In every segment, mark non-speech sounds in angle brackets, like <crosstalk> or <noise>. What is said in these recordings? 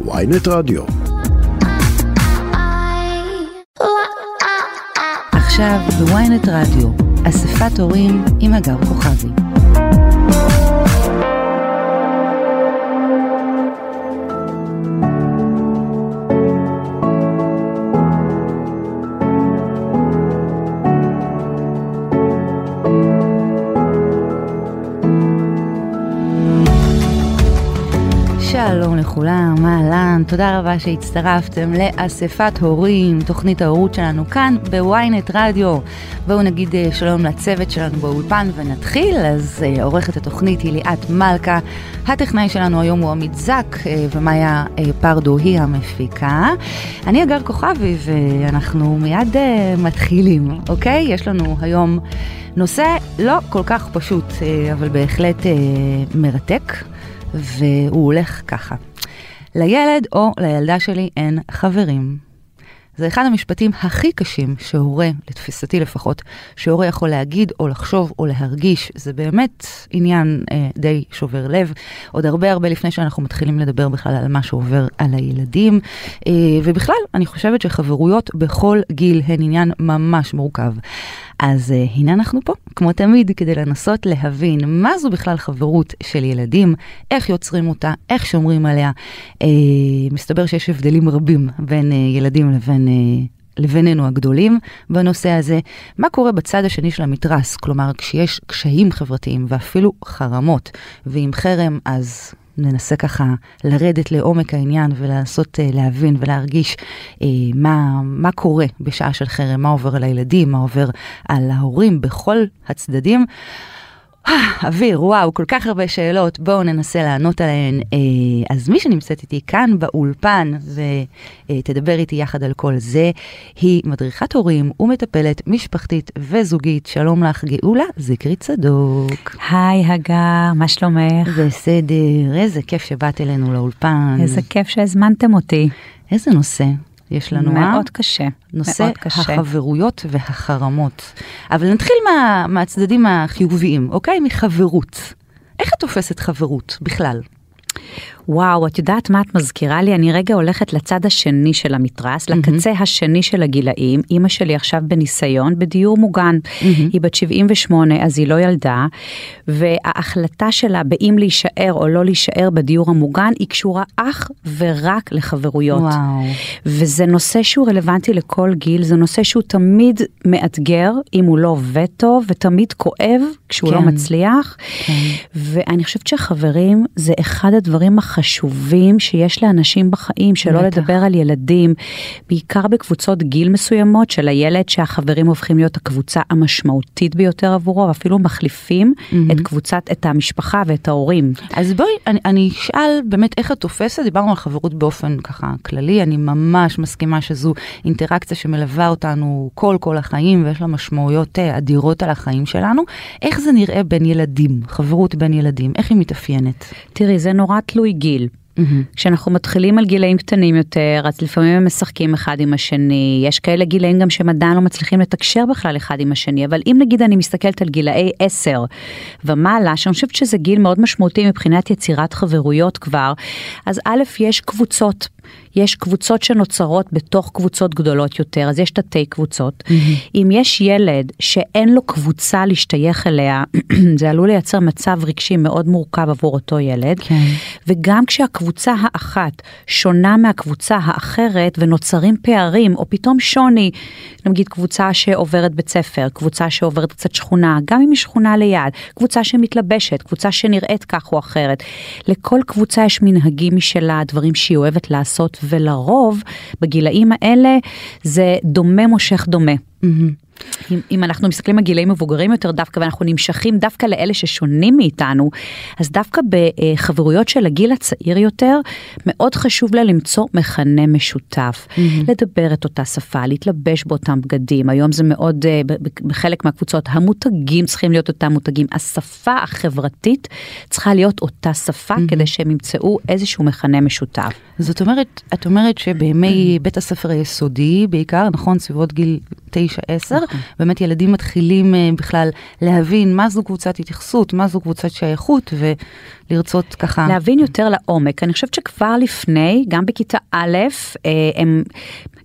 ויינט רדיו. עכשיו בוויינט רדיו, אספת הורים עם הגר כוכבי. לכולם, אהלן, תודה רבה שהצטרפתם לאספת הורים, תוכנית ההורות שלנו כאן בוויינט רדיו. בואו נגיד אה, שלום לצוות שלנו באולפן ונתחיל, אז אה, עורכת התוכנית היא ליאת מלכה, הטכנאי שלנו היום הוא עמית זק אה, ומאיה פרדו היא המפיקה. אני אגר כוכבי ואנחנו מיד מתחילים, אוקיי? יש לנו היום נושא לא כל כך פשוט, אבל בהחלט מרתק. והוא הולך ככה. לילד או לילדה שלי אין חברים. זה אחד המשפטים הכי קשים שהורה, לתפיסתי לפחות, שהורה יכול להגיד או לחשוב או להרגיש. זה באמת עניין אה, די שובר לב. עוד הרבה הרבה לפני שאנחנו מתחילים לדבר בכלל על מה שעובר על הילדים. אה, ובכלל, אני חושבת שחברויות בכל גיל הן עניין ממש מורכב. אז uh, הנה אנחנו פה, כמו תמיד, כדי לנסות להבין מה זו בכלל חברות של ילדים, איך יוצרים אותה, איך שומרים עליה. Uh, מסתבר שיש הבדלים רבים בין uh, ילדים לבין... Uh, לבינינו הגדולים בנושא הזה, מה קורה בצד השני של המתרס, כלומר כשיש קשיים חברתיים ואפילו חרמות, ועם חרם אז ננסה ככה לרדת לעומק העניין ולנסות uh, להבין ולהרגיש uh, מה, מה קורה בשעה של חרם, מה עובר על הילדים, מה עובר על ההורים בכל הצדדים. <sighs> אוויר, וואו, כל כך הרבה שאלות, בואו ננסה לענות עליהן. אה, אז מי שנמצאת איתי כאן באולפן ותדבר איתי יחד על כל זה, היא מדריכת הורים ומטפלת משפחתית וזוגית. שלום לך, גאולה זקרי צדוק. היי, הגר, מה שלומך? בסדר, איזה כיף שבאת אלינו לאולפן. איזה כיף שהזמנתם אותי. איזה נושא? יש לנו, מאוד אה? מאוד קשה. נושא מאוד קשה. החברויות והחרמות. אבל נתחיל מה, מהצדדים החיוביים, אוקיי? מחברות. איך את תופסת חברות בכלל? וואו, את יודעת מה את מזכירה לי? אני רגע הולכת לצד השני של המתרס, mm-hmm. לקצה השני של הגילאים. אימא שלי עכשיו בניסיון בדיור מוגן. Mm-hmm. היא בת 78, אז היא לא ילדה, וההחלטה שלה באם להישאר או לא להישאר בדיור המוגן, היא קשורה אך ורק לחברויות. וואו. וזה נושא שהוא רלוונטי לכל גיל, זה נושא שהוא תמיד מאתגר, אם הוא לא עובד טוב, ותמיד כואב כשהוא לא כן. לא מצליח. כן. ואני חושבת שחברים זה אחד הדברים הכי... החשובים שיש לאנשים בחיים, שלא בטח. לדבר על ילדים, בעיקר בקבוצות גיל מסוימות של הילד שהחברים הופכים להיות הקבוצה המשמעותית ביותר עבורו, ואפילו מחליפים mm-hmm. את קבוצת, את המשפחה ואת ההורים. אז בואי, אני, אני אשאל באמת איך את תופסת, דיברנו על חברות באופן ככה כללי, אני ממש מסכימה שזו אינטראקציה שמלווה אותנו כל כל החיים ויש לה משמעויות אה, אדירות על החיים שלנו. איך זה נראה בין ילדים, חברות בין ילדים, איך היא מתאפיינת? תראי, זה נורא תלוי גיל. Mm-hmm. כשאנחנו מתחילים על גילאים קטנים יותר, אז לפעמים הם משחקים אחד עם השני, יש כאלה גילאים גם שהם עדיין לא מצליחים לתקשר בכלל אחד עם השני, אבל אם נגיד אני מסתכלת על גילאי 10 ומעלה, שאני חושבת שזה גיל מאוד משמעותי מבחינת יצירת חברויות כבר, אז א', יש קבוצות. יש קבוצות שנוצרות בתוך קבוצות גדולות יותר, אז יש תתי קבוצות. Mm-hmm. אם יש ילד שאין לו קבוצה להשתייך אליה, <clears throat> זה עלול לייצר מצב רגשי מאוד מורכב עבור אותו ילד. כן. וגם כשהקבוצה האחת שונה מהקבוצה האחרת ונוצרים פערים, או פתאום שוני, נגיד קבוצה שעוברת בית ספר, קבוצה שעוברת קצת שכונה, גם אם היא שכונה ליד, קבוצה שמתלבשת, קבוצה שנראית כך או אחרת. לכל קבוצה יש מנהגים משלה, דברים שהיא אוהבת לעשות. ולרוב בגילאים האלה זה דומה מושך דומה. Mm-hmm. אם, אם אנחנו מסתכלים על גילאים מבוגרים יותר דווקא ואנחנו נמשכים דווקא לאלה ששונים מאיתנו, אז דווקא בחברויות של הגיל הצעיר יותר, מאוד חשוב לה למצוא מכנה משותף. Mm-hmm. לדבר את אותה שפה, להתלבש באותם בגדים, היום זה מאוד, אה, בחלק מהקבוצות, המותגים צריכים להיות אותם מותגים, השפה החברתית צריכה להיות אותה שפה mm-hmm. כדי שהם ימצאו איזשהו מכנה משותף. זאת אומרת, את אומרת שבימי בית הספר היסודי, בעיקר, נכון, סביבות גיל 9-10, נכון. באמת ילדים מתחילים uh, בכלל להבין מה זו קבוצת התייחסות, מה זו קבוצת שייכות, לרצות ככה... להבין יותר לעומק. אני חושבת שכבר לפני, גם בכיתה א', אה, הם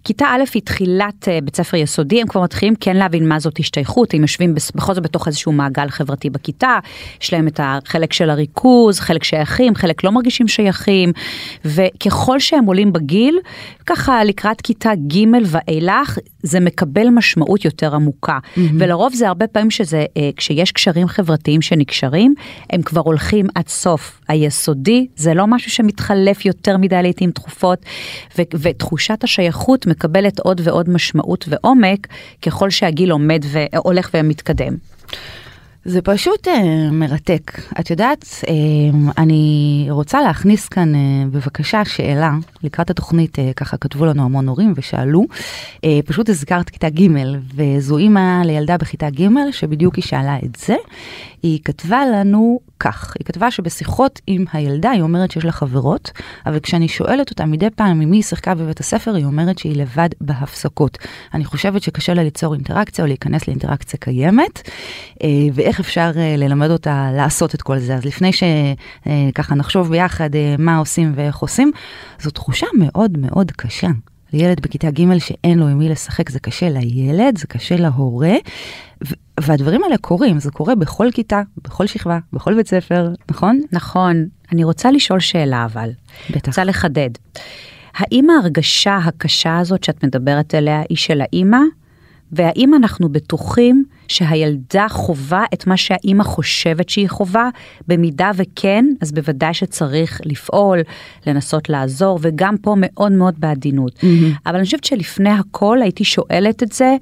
כיתה א' היא תחילת אה, בית ספר יסודי, הם כבר מתחילים כן להבין מה זאת השתייכות, הם יושבים בכל זאת בתוך איזשהו מעגל חברתי בכיתה, יש להם את החלק של הריכוז, חלק שייכים, חלק לא מרגישים שייכים, וככל שהם עולים בגיל, ככה לקראת כיתה ג' ואילך, זה מקבל משמעות יותר עמוקה. Mm-hmm. ולרוב זה הרבה פעמים שזה, אה, כשיש קשרים חברתיים שנקשרים, הם כבר הולכים עד סוף היסודי, זה לא משהו שמתחלף יותר מדי לעיתים תכופות, ו- ותחושת השייכות מקבלת עוד ועוד משמעות ועומק ככל שהגיל עומד והולך ומתקדם. זה פשוט uh, מרתק. את יודעת, uh, אני רוצה להכניס כאן uh, בבקשה שאלה, לקראת התוכנית uh, ככה כתבו לנו המון הורים ושאלו, uh, פשוט הזכרת כיתה ג' וזו אימא לילדה בכיתה ג' שבדיוק היא שאלה את זה. היא כתבה לנו כך, היא כתבה שבשיחות עם הילדה היא אומרת שיש לה חברות, אבל כשאני שואלת אותה מדי פעם עם מי היא שיחקה בבית הספר, היא אומרת שהיא לבד בהפסקות. אני חושבת שקשה לה ליצור אינטראקציה או להיכנס לאינטראקציה קיימת, אה, ואיך אפשר אה, ללמד אותה לעשות את כל זה. אז לפני שככה נחשוב ביחד אה, מה עושים ואיך עושים, זו תחושה מאוד מאוד קשה. לילד בכיתה ג' שאין לו עם מי לשחק, זה קשה לילד, זה קשה להורה, והדברים האלה קורים, זה קורה בכל כיתה, בכל שכבה, בכל בית ספר, נכון? נכון. אני רוצה לשאול שאלה אבל. בטח. רוצה לחדד. האם ההרגשה הקשה הזאת שאת מדברת עליה היא של האימא? והאם אנחנו בטוחים שהילדה חווה את מה שהאימא חושבת שהיא חווה? במידה וכן, אז בוודאי שצריך לפעול, לנסות לעזור, וגם פה מאוד מאוד בעדינות. Mm-hmm. אבל אני חושבת שלפני הכל הייתי שואלת את זה,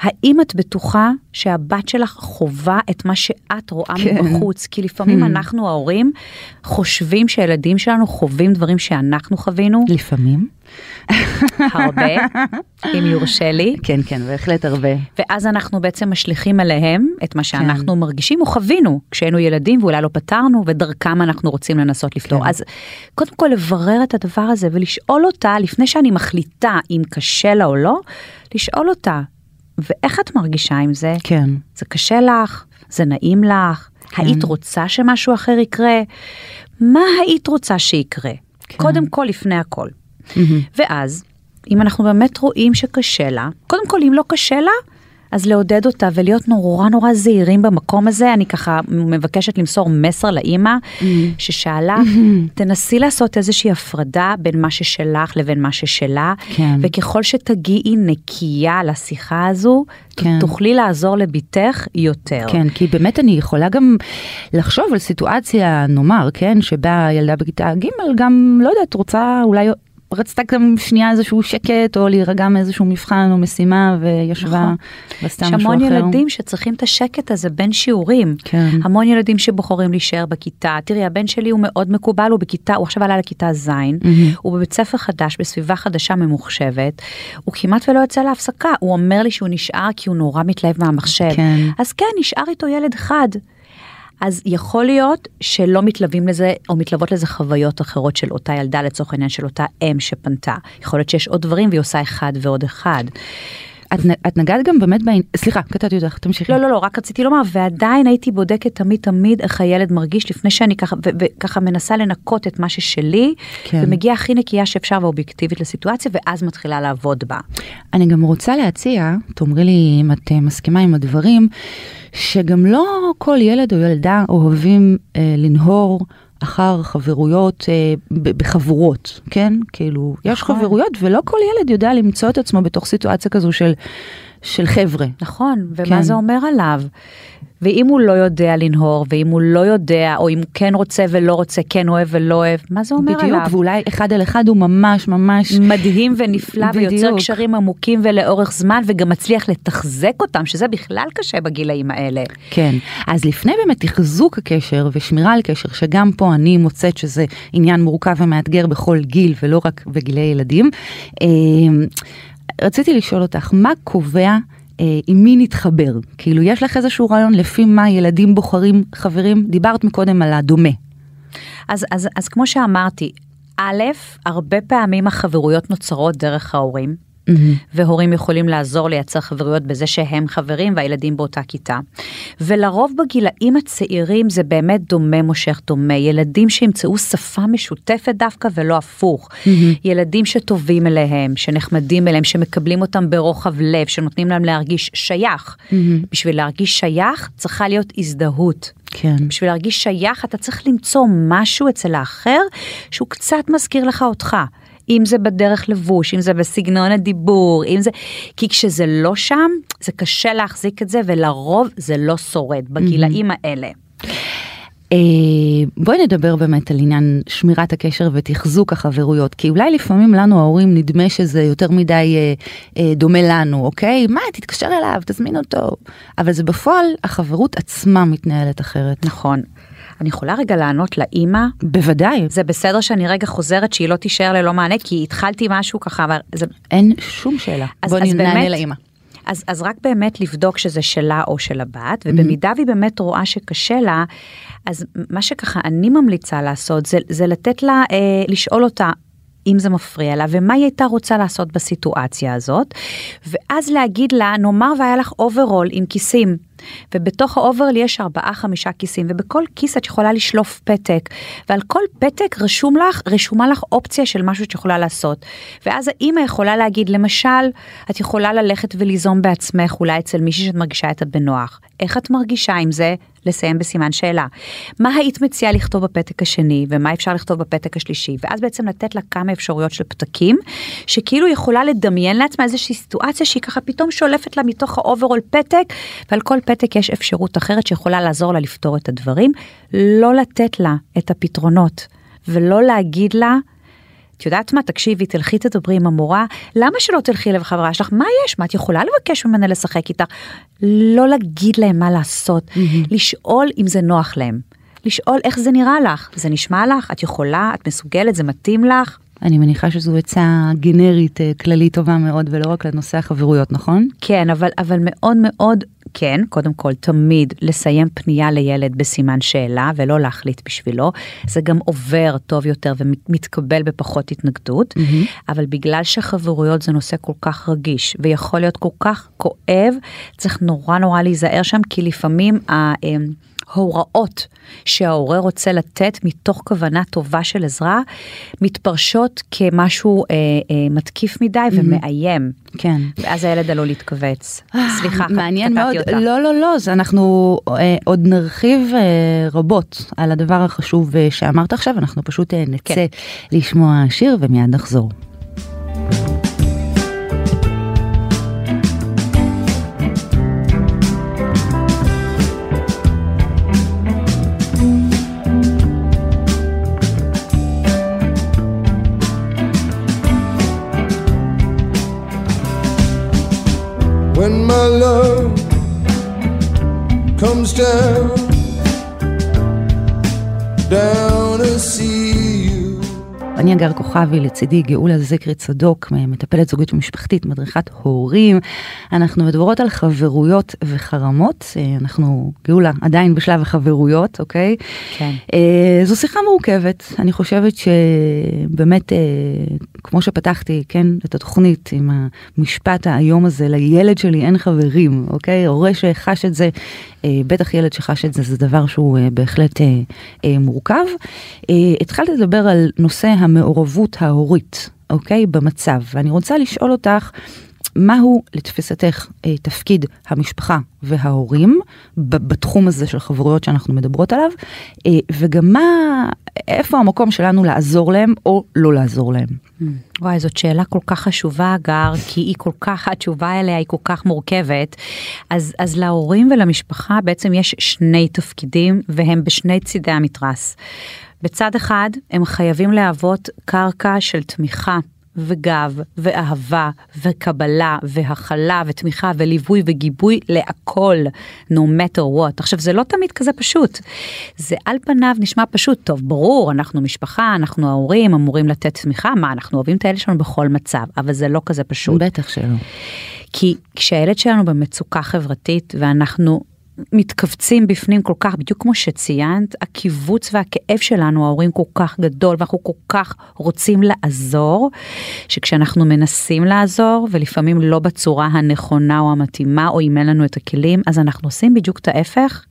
האם את בטוחה שהבת שלך חווה את מה שאת רואה כן. מבחוץ? כי לפעמים hmm. אנחנו ההורים חושבים שהילדים שלנו חווים דברים שאנחנו חווינו. לפעמים. הרבה, <laughs> אם יורשה לי. כן, כן, בהחלט הרבה. ואז אנחנו בעצם משליכים עליהם את מה שאנחנו כן. מרגישים או חווינו כשהיינו ילדים ואולי לא פתרנו ודרכם אנחנו רוצים לנסות לפתור. כן. אז קודם כל לברר את הדבר הזה ולשאול אותה לפני שאני מחליטה אם קשה לה או לא, לשאול אותה ואיך את מרגישה עם זה? כן. זה קשה לך? זה נעים לך? כן. היית רוצה שמשהו אחר יקרה? מה היית רוצה שיקרה? כן. קודם כל, לפני הכל. Mm-hmm. ואז, אם אנחנו באמת רואים שקשה לה, קודם כל, אם לא קשה לה, אז לעודד אותה ולהיות נורא נורא זהירים במקום הזה. אני ככה מבקשת למסור מסר לאימא mm-hmm. ששאלה, mm-hmm. תנסי לעשות איזושהי הפרדה בין מה ששלך לבין מה ששלה, כן. וככל שתגיעי נקייה לשיחה הזו, כן. תוכלי לעזור לבתך יותר. כן, כי באמת אני יכולה גם לחשוב על סיטואציה, נאמר, כן, שבה ילדה בכיתה ג' גם, לא יודעת, רוצה אולי רצתה גם שנייה איזשהו שקט או להירגע מאיזשהו מבחן או משימה וישבה נכון. ועשתה משהו אחר. יש המון ילדים שצריכים את השקט הזה בין שיעורים. כן. המון ילדים שבוחרים להישאר בכיתה. תראי, הבן שלי הוא מאוד מקובל, הוא בכיתה, הוא עכשיו עלה לכיתה ז', mm-hmm. הוא בבית ספר חדש, בסביבה חדשה ממוחשבת, הוא כמעט ולא יוצא להפסקה. הוא אומר לי שהוא נשאר כי הוא נורא מתלהב מהמחשב. כן. אז כן, נשאר איתו ילד אחד. אז יכול להיות שלא מתלווים לזה או מתלוות לזה חוויות אחרות של אותה ילדה לצורך העניין של אותה אם שפנתה. יכול להיות שיש עוד דברים והיא עושה אחד ועוד אחד. את, את נגעת גם באמת בעניין, סליחה, קטעתי אותך, תמשיכי. לא, לא, לא, רק רציתי לומר, ועדיין הייתי בודקת תמיד תמיד איך הילד מרגיש לפני שאני ככה, וככה מנסה לנקות את מה ששלי, כן. ומגיעה הכי נקייה שאפשר ואובייקטיבית לסיטואציה, ואז מתחילה לעבוד בה. אני גם רוצה להציע, תאמרי לי אם את אה, מסכימה עם הדברים, שגם לא כל ילד או ילדה אוהבים אה, לנהור. אחר חברויות אה, בחבורות, כן? כאילו, נכון. יש חברויות ולא כל ילד יודע למצוא את עצמו בתוך סיטואציה כזו של, של חבר'ה. נכון, ומה כן. זה אומר עליו? ואם הוא לא יודע לנהור, ואם הוא לא יודע, או אם הוא כן רוצה ולא רוצה, כן אוהב ולא אוהב, מה זה אומר בדיוק, עליו? בדיוק, ואולי אחד על אחד הוא ממש ממש... מדהים ונפלא, בדיוק. ויוצר קשרים עמוקים ולאורך זמן, וגם מצליח לתחזק אותם, שזה בכלל קשה בגילאים האלה. כן, אז לפני באמת תחזוק הקשר ושמירה על קשר, שגם פה אני מוצאת שזה עניין מורכב ומאתגר בכל גיל, ולא רק בגילי ילדים, אה, רציתי לשאול אותך, מה קובע אה, עם מי נתחבר? כאילו, יש לך איזשהו רעיון לפי מה ילדים בוחרים חברים? דיברת מקודם על הדומה. אז, אז, אז כמו שאמרתי, א', הרבה פעמים החברויות נוצרות דרך ההורים. והורים יכולים לעזור לייצר חברויות בזה שהם חברים והילדים באותה כיתה. ולרוב בגילאים הצעירים זה באמת דומה מושך דומה, ילדים שימצאו שפה משותפת דווקא ולא הפוך, ילדים שטובים אליהם, שנחמדים אליהם, שמקבלים אותם ברוחב לב, שנותנים להם להרגיש שייך. בשביל להרגיש שייך צריכה להיות הזדהות. כן. בשביל להרגיש שייך אתה צריך למצוא משהו אצל האחר שהוא קצת מזכיר לך אותך. אם זה בדרך לבוש, אם זה בסגנון הדיבור, אם זה... כי כשזה לא שם, זה קשה להחזיק את זה, ולרוב זה לא שורד בגילאים האלה. אה, בואי נדבר באמת על עניין שמירת הקשר ותחזוק החברויות, כי אולי לפעמים לנו ההורים נדמה שזה יותר מדי אה, אה, דומה לנו, אוקיי? מה, תתקשר אליו, תזמין אותו. אבל זה בפועל, החברות עצמה מתנהלת אחרת. נכון. אני יכולה רגע לענות לאימא? בוודאי. זה בסדר שאני רגע חוזרת שהיא לא תישאר ללא מענה, כי התחלתי משהו ככה, אבל זה... אין שום שאלה. אז- בואי אז נענה באמת- לאימא. אז, אז רק באמת לבדוק שזה שלה או של הבת, ובמידה והיא באמת רואה שקשה לה, אז מה שככה אני ממליצה לעשות זה, זה לתת לה, אה, לשאול אותה. אם זה מפריע לה ומה היא הייתה רוצה לעשות בסיטואציה הזאת ואז להגיד לה נאמר והיה לך אוברול עם כיסים ובתוך האוברול יש ארבעה חמישה כיסים ובכל כיס את יכולה לשלוף פתק ועל כל פתק רשום לך רשומה לך אופציה של משהו שאת יכולה לעשות. ואז האימא יכולה להגיד למשל את יכולה ללכת וליזום בעצמך אולי אצל מישהי שאת מרגישה את בנוח איך את מרגישה עם זה לסיים בסימן שאלה מה היית מציעה לכתוב בפתק השני ומה אפשר לכתוב בפתק השלישי ואז בעצם לתת לה כמה אפשרויות של פתקים שכאילו יכולה לדמיין לעצמה איזושהי סיטואציה שהיא ככה פתאום שולפת לה מתוך האוברול פתק ועל כל פתק יש אפשרות אחרת שיכולה לעזור לה לפתור את הדברים לא לתת לה את הפתרונות ולא להגיד לה. את יודעת מה? תקשיבי תלכי תדברי עם המורה. למה שלא תלכי לחברה שלך? מה יש? מה את יכולה לבקש ממנה לשחק איתך? לא להגיד להם מה לעשות. לשאול אם זה נוח להם. לשאול איך זה נראה לך. זה נשמע לך? את יכולה? את מסוגלת? זה מתאים לך אני מניחה שזו עצה גנרית אה, כללית טובה מאוד ולא רק לנושא החברויות, נכון? כן אבל אבל מאוד מאוד כן קודם כל תמיד לסיים פנייה לילד בסימן שאלה ולא להחליט בשבילו זה גם עובר טוב יותר ומתקבל בפחות התנגדות אבל בגלל שחברויות זה נושא כל כך רגיש ויכול להיות כל כך כואב צריך נורא נורא להיזהר שם כי לפעמים. ה- אמ, הוראות שההורה רוצה לתת מתוך כוונה טובה של עזרה מתפרשות כמשהו אה, אה, מתקיף מדי ומאיים כן. ואז הילד עלול להתכווץ. סליחה, מעניין מאוד, אותך. לא לא לא, אז אנחנו אה, עוד נרחיב אה, רבות על הדבר החשוב אה, שאמרת עכשיו, אנחנו פשוט אה, נצא כן. לשמוע שיר ומיד נחזור. sister. אני אגר כוכבי, לצידי גאולה זקרי צדוק, מטפלת זוגית ומשפחתית, מדריכת הורים. אנחנו מדברות על חברויות וחרמות, אה, אנחנו, גאולה, עדיין בשלב החברויות, אוקיי? כן. אה, זו שיחה מורכבת, אני חושבת שבאמת, אה, כמו שפתחתי, כן, את התוכנית עם המשפט האיום הזה, לילד שלי אין חברים, אוקיי? הורה שחש את זה, בטח ילד שחש את זה, זה דבר שהוא בהחלט מורכב. אה, התחלת לדבר על נושא המעורבות ההורית, אוקיי? במצב, ואני רוצה לשאול אותך, מהו לתפיסתך אה, תפקיד המשפחה וההורים בתחום הזה של חברויות שאנחנו מדברות עליו, אה, וגם מה, איפה המקום שלנו לעזור להם או לא לעזור להם. וואי, זאת שאלה כל כך חשובה, גר, כי היא כל כך, התשובה אליה היא כל כך מורכבת. אז, אז להורים ולמשפחה בעצם יש שני תפקידים, והם בשני צידי המתרס. בצד אחד, הם חייבים להוות קרקע של תמיכה. וגב, ואהבה, וקבלה, והכלה, ותמיכה, וליווי, וגיבוי להכל, no matter what. עכשיו, זה לא תמיד כזה פשוט. זה על פניו נשמע פשוט, טוב, ברור, אנחנו משפחה, אנחנו ההורים, אמורים לתת תמיכה, מה, אנחנו אוהבים את הילד שלנו בכל מצב, אבל זה לא כזה פשוט. בטח שלא. כי כשהילד שלנו במצוקה חברתית, ואנחנו מתכווצים בפנים כל כך, בדיוק כמו שציינת, הקיבוץ והכאב שלנו, ההורים כל כך גדול, ואנחנו כל כך רוצים לעזור, שכשאנחנו מנסים לעזור, ולפעמים לא בצורה הנכונה או המתאימה, או אם אין לנו את הכלים, אז אנחנו עושים בדיוק את ההפך,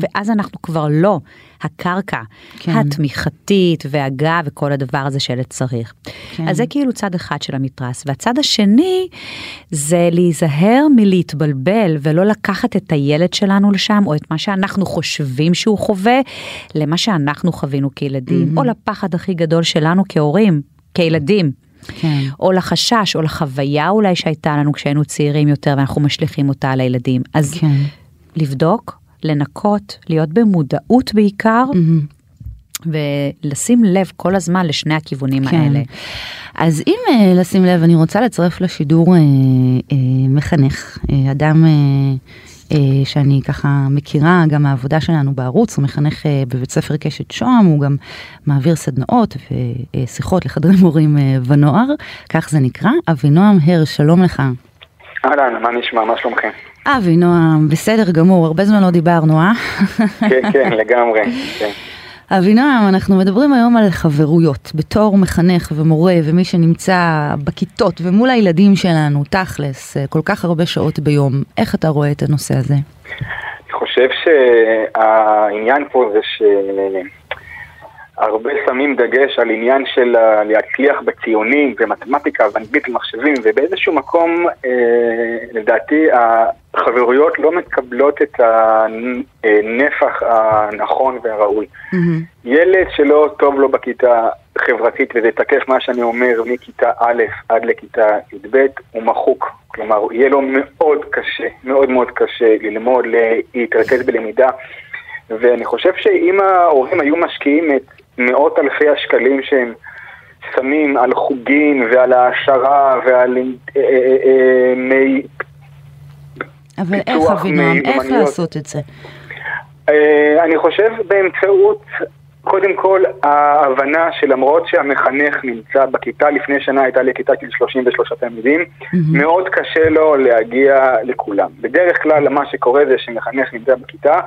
ואז אנחנו כבר לא הקרקע כן. התמיכתית והגב וכל הדבר הזה שילד צריך. כן. אז זה כאילו צד אחד של המתרס. והצד השני זה להיזהר מלהתבלבל ולא לקחת את הילד שלנו לשם, או את מה שאנחנו חושבים שהוא חווה, למה שאנחנו חווינו כילדים, או לפחד הכי גדול שלנו כהורים, כילדים. כן. או לחשש, או לחוויה אולי שהייתה לנו כשהיינו צעירים יותר ואנחנו משליכים אותה על הילדים. אז כן. לבדוק, לנקות, להיות במודעות בעיקר, ולשים לב כל הזמן לשני הכיוונים כן. האלה. אז אם אה, לשים לב, אני רוצה לצרף לשידור אה, אה, מחנך, אה, אדם אה, אה, שאני ככה מכירה, גם העבודה שלנו בערוץ, הוא מחנך אה, בבית ספר קשת שוהם, הוא גם מעביר סדנאות ושיחות לחדרי מורים אה, ונוער, כך זה נקרא. אבינועם הר, שלום לך. אהלן, מה נשמע? מה שלומכם? אבינועם, בסדר גמור, הרבה זמן לא דיברנו, אה? כן, כן, <laughs> לגמרי. כן. אבינועם, אנחנו מדברים היום על חברויות, בתור מחנך ומורה ומי שנמצא בכיתות ומול הילדים שלנו, תכלס, כל כך הרבה שעות ביום. איך אתה רואה את הנושא הזה? אני חושב שהעניין פה זה שהרבה שמים דגש על עניין של להצליח בציונים ומתמטיקה ואנגלית ומחשבים, ובאיזשהו מקום, אה, לדעתי, החברויות לא מקבלות את הנפח הנכון והראוי. ילד שלא טוב לו בכיתה חברתית, וזה תקף מה שאני אומר מכיתה א' עד לכיתה י"ב, הוא מחוק. כלומר, יהיה לו מאוד קשה, מאוד מאוד קשה ללמוד, להתרכז בלמידה. ואני חושב שאם ההורים היו משקיעים את מאות אלפי השקלים שהם שמים על חוגים ועל העשרה ועל אה, אה, אה, מי... אבל איך אבינועם, איך. לעשות את זה? אני חושב באמצעות, קודם כל, ההבנה שלמרות שהמחנך נמצא בכיתה, לפני שנה הייתה לי כיתה של 33 תלמידים, מאוד קשה לו להגיע לכולם. בדרך כלל מה שקורה זה שמחנך נמצא בכיתה,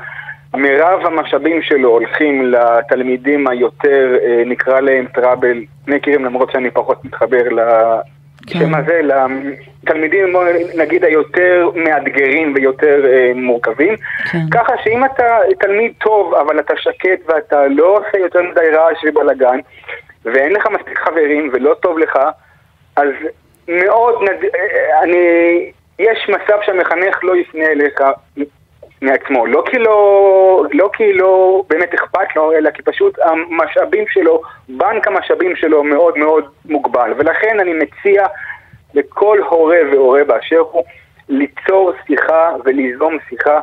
מירב המשאבים שלו הולכים לתלמידים היותר, אה, נקרא להם טראבל, מכירים למרות שאני פחות מתחבר כן. לשם הזה, לתלמידים נגיד היותר מאתגרים ויותר אה, מורכבים. כן. ככה שאם אתה תלמיד טוב, אבל אתה שקט ואתה לא עושה יותר מדי רעש ובלאגן, ואין לך מספיק חברים ולא טוב לך, אז מאוד, נד... אה, אני... יש מצב שהמחנך לא יפנה אליך מעצמו. לא כי לא, לא כי לא באמת אכפת לו, אלא כי פשוט המשאבים שלו, בנק המשאבים שלו מאוד מאוד מוגבל. ולכן אני מציע לכל הורה והורה באשר הוא ליצור שיחה וליזום שיחה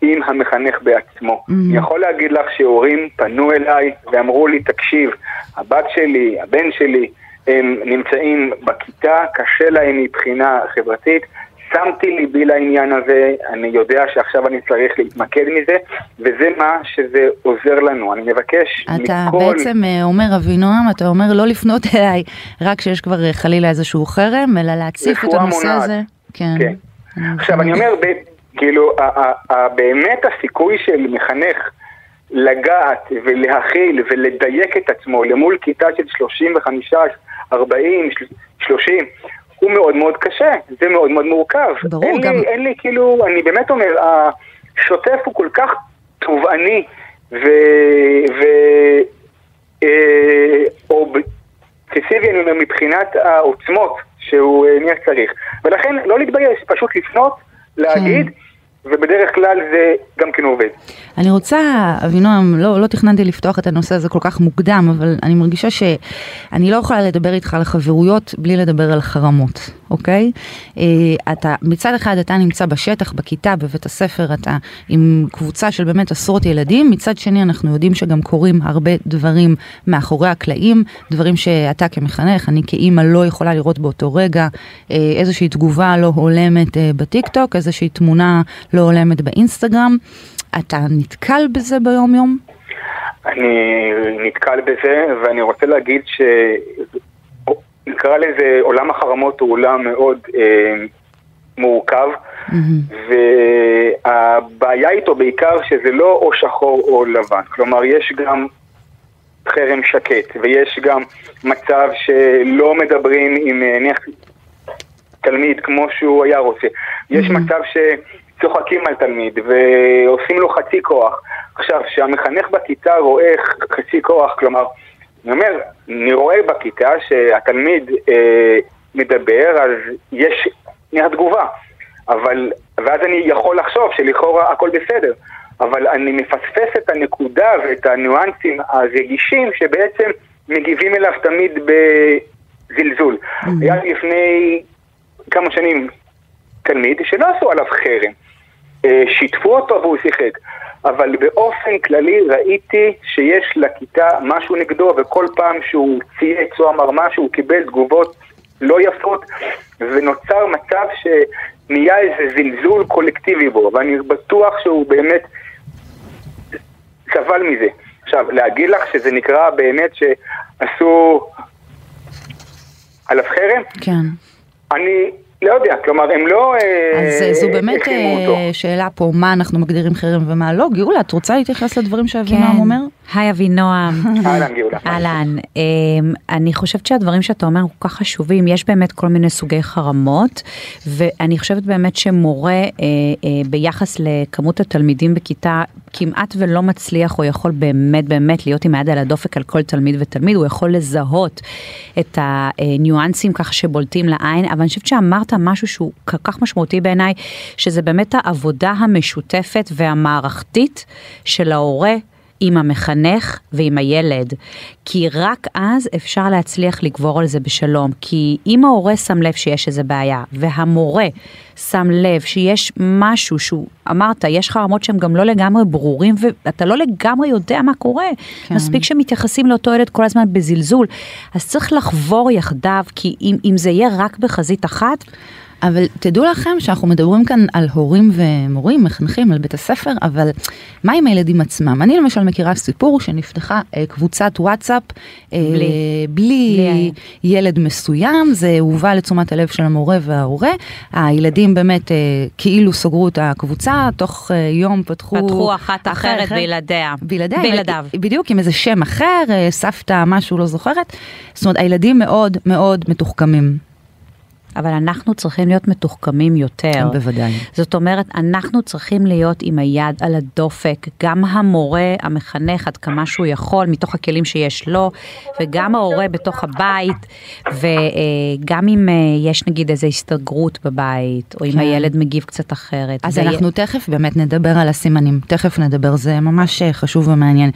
עם המחנך בעצמו. אני יכול להגיד לך שהורים פנו אליי ואמרו לי, תקשיב, הבת שלי, הבן שלי, הם נמצאים בכיתה, קשה להם מבחינה חברתית. שמתי ליבי לעניין הזה, אני יודע שעכשיו אני צריך להתמקד מזה, וזה מה שזה עוזר לנו. אני מבקש אתה מכל... בעצם אה, אומר, אבינועם, אתה אומר לא לפנות <laughs> אליי רק כשיש כבר אה, חלילה איזשהו חרם, אלא להציף את הנושא מונעת. הזה. כן. כן. עכשיו אני אומר, ב- כאילו, באמת הסיכוי של מחנך לגעת ולהכיל ולדייק את עצמו למול כיתה של 35, 40, 30, הוא מאוד מאוד קשה, זה מאוד מאוד מורכב. ברור, אין גם- לי, אין לי כאילו, אני באמת אומר, השוטף הוא כל כך תובעני ו... ו אה, אובססיבי אני אומר, מבחינת העוצמות שהוא אה, נהיה צריך. ולכן לא להתבייש, פשוט לפנות, להגיד, ובדרך כלל זה גם כן עובד. אני רוצה, אבינועם, לא, לא תכננתי לפתוח את הנושא הזה כל כך מוקדם, אבל אני מרגישה שאני לא יכולה לדבר איתך על חברויות בלי לדבר על חרמות, אוקיי? אה, אתה, מצד אחד אתה נמצא בשטח, בכיתה, בבית הספר, אתה עם קבוצה של באמת עשרות ילדים, מצד שני אנחנו יודעים שגם קורים הרבה דברים מאחורי הקלעים, דברים שאתה כמחנך, אני כאימא לא יכולה לראות באותו רגע, אה, איזושהי תגובה לא הולמת אה, בטיקטוק, איזושהי תמונה לא הולמת באינסטגרם. אתה נתקל בזה ביום יום? אני נתקל בזה, ואני רוצה להגיד ש... נקרא לזה, עולם החרמות הוא עולם מאוד אה, מורכב, והבעיה איתו בעיקר שזה לא או שחור או לבן, כלומר יש גם חרם שקט, ויש גם מצב שלא מדברים עם אה, נניח תלמיד כמו שהוא היה רוצה. יש מצב שצוחקים על תלמיד ועושים לו חצי כוח. עכשיו, כשהמחנך בכיתה רואה חצי כוח, כלומר, אני אומר, אני רואה בכיתה שהתלמיד אה, מדבר, אז יש תגובה. אבל, ואז אני יכול לחשוב שלכאורה הכל בסדר. אבל אני מפספס את הנקודה ואת הניואנסים הרגישים שבעצם מגיבים אליו תמיד בזלזול. Mm-hmm. היה לפני כמה שנים תלמיד שלא עשו עליו חרם. אה, שיתפו אותו והוא שיחק. אבל באופן כללי ראיתי שיש לכיתה משהו נגדו, וכל פעם שהוא צייץ או אמר משהו, הוא קיבל תגובות לא יפות, ונוצר מצב שנהיה איזה זלזול קולקטיבי בו, ואני בטוח שהוא באמת סבל מזה. עכשיו, להגיד לך שזה נקרא באמת שעשו עליו חרם? כן. אני לא יודע, כלומר הם לא אז אה, זו באמת אה, שאלה פה, מה אנחנו מגדירים חרם ומה לא. גאולה, את רוצה להתייחס לדברים שאבינועם כן. אומר? היי אבינועם. <laughs> אהלן גאולה. אהלן. אמ, אני חושבת שהדברים שאתה אומר כל כך חשובים, יש באמת כל מיני סוגי חרמות, ואני חושבת באמת שמורה אה, ביחס לכמות התלמידים בכיתה כמעט ולא מצליח, או יכול באמת באמת להיות עם היד על הדופק על כל תלמיד ותלמיד, הוא יכול לזהות את הניואנסים ככה שבולטים לעין, אבל אני חושבת שאמרת משהו שהוא כל כך משמעותי בעיניי, שזה באמת העבודה המשותפת והמערכתית של ההורה. עם המחנך ועם הילד, כי רק אז אפשר להצליח לגבור על זה בשלום, כי אם ההורה שם לב שיש איזה בעיה, והמורה שם לב שיש משהו שהוא, אמרת, יש חרמות שהם גם לא לגמרי ברורים, ואתה לא לגמרי יודע מה קורה, כן. מספיק שמתייחסים לאותו ילד כל הזמן בזלזול, אז צריך לחבור יחדיו, כי אם, אם זה יהיה רק בחזית אחת, אבל תדעו לכם שאנחנו מדברים כאן על הורים ומורים, מחנכים, על בית הספר, אבל מה עם הילדים עצמם? אני למשל מכירה סיפור שנפתחה אה, קבוצת וואטסאפ אה, בלי, בלי, בלי ילד מסוים, זה הובא לתשומת הלב של המורה וההורה, הילדים באמת אה, כאילו סגרו את הקבוצה, תוך אה, יום פתחו... פתחו אחת אחרת, אחרת בלעדיה. בלעדיה. בלעדיו. בדיוק, עם איזה שם אחר, אה, סבתא, משהו לא זוכרת. זאת אומרת, הילדים מאוד מאוד מתוחכמים. אבל אנחנו צריכים להיות מתוחכמים יותר. בוודאי. זאת אומרת, אנחנו צריכים להיות עם היד על הדופק, גם המורה, המחנך, עד כמה שהוא יכול, מתוך הכלים שיש לו, וגם ההורה בתוך הבית, וגם אם אה, יש נגיד איזו הסתגרות בבית, או אם כן. הילד מגיב קצת אחרת. אז אנחנו י... תכף באמת נדבר על הסימנים, תכף נדבר, זה ממש אה, חשוב ומעניין.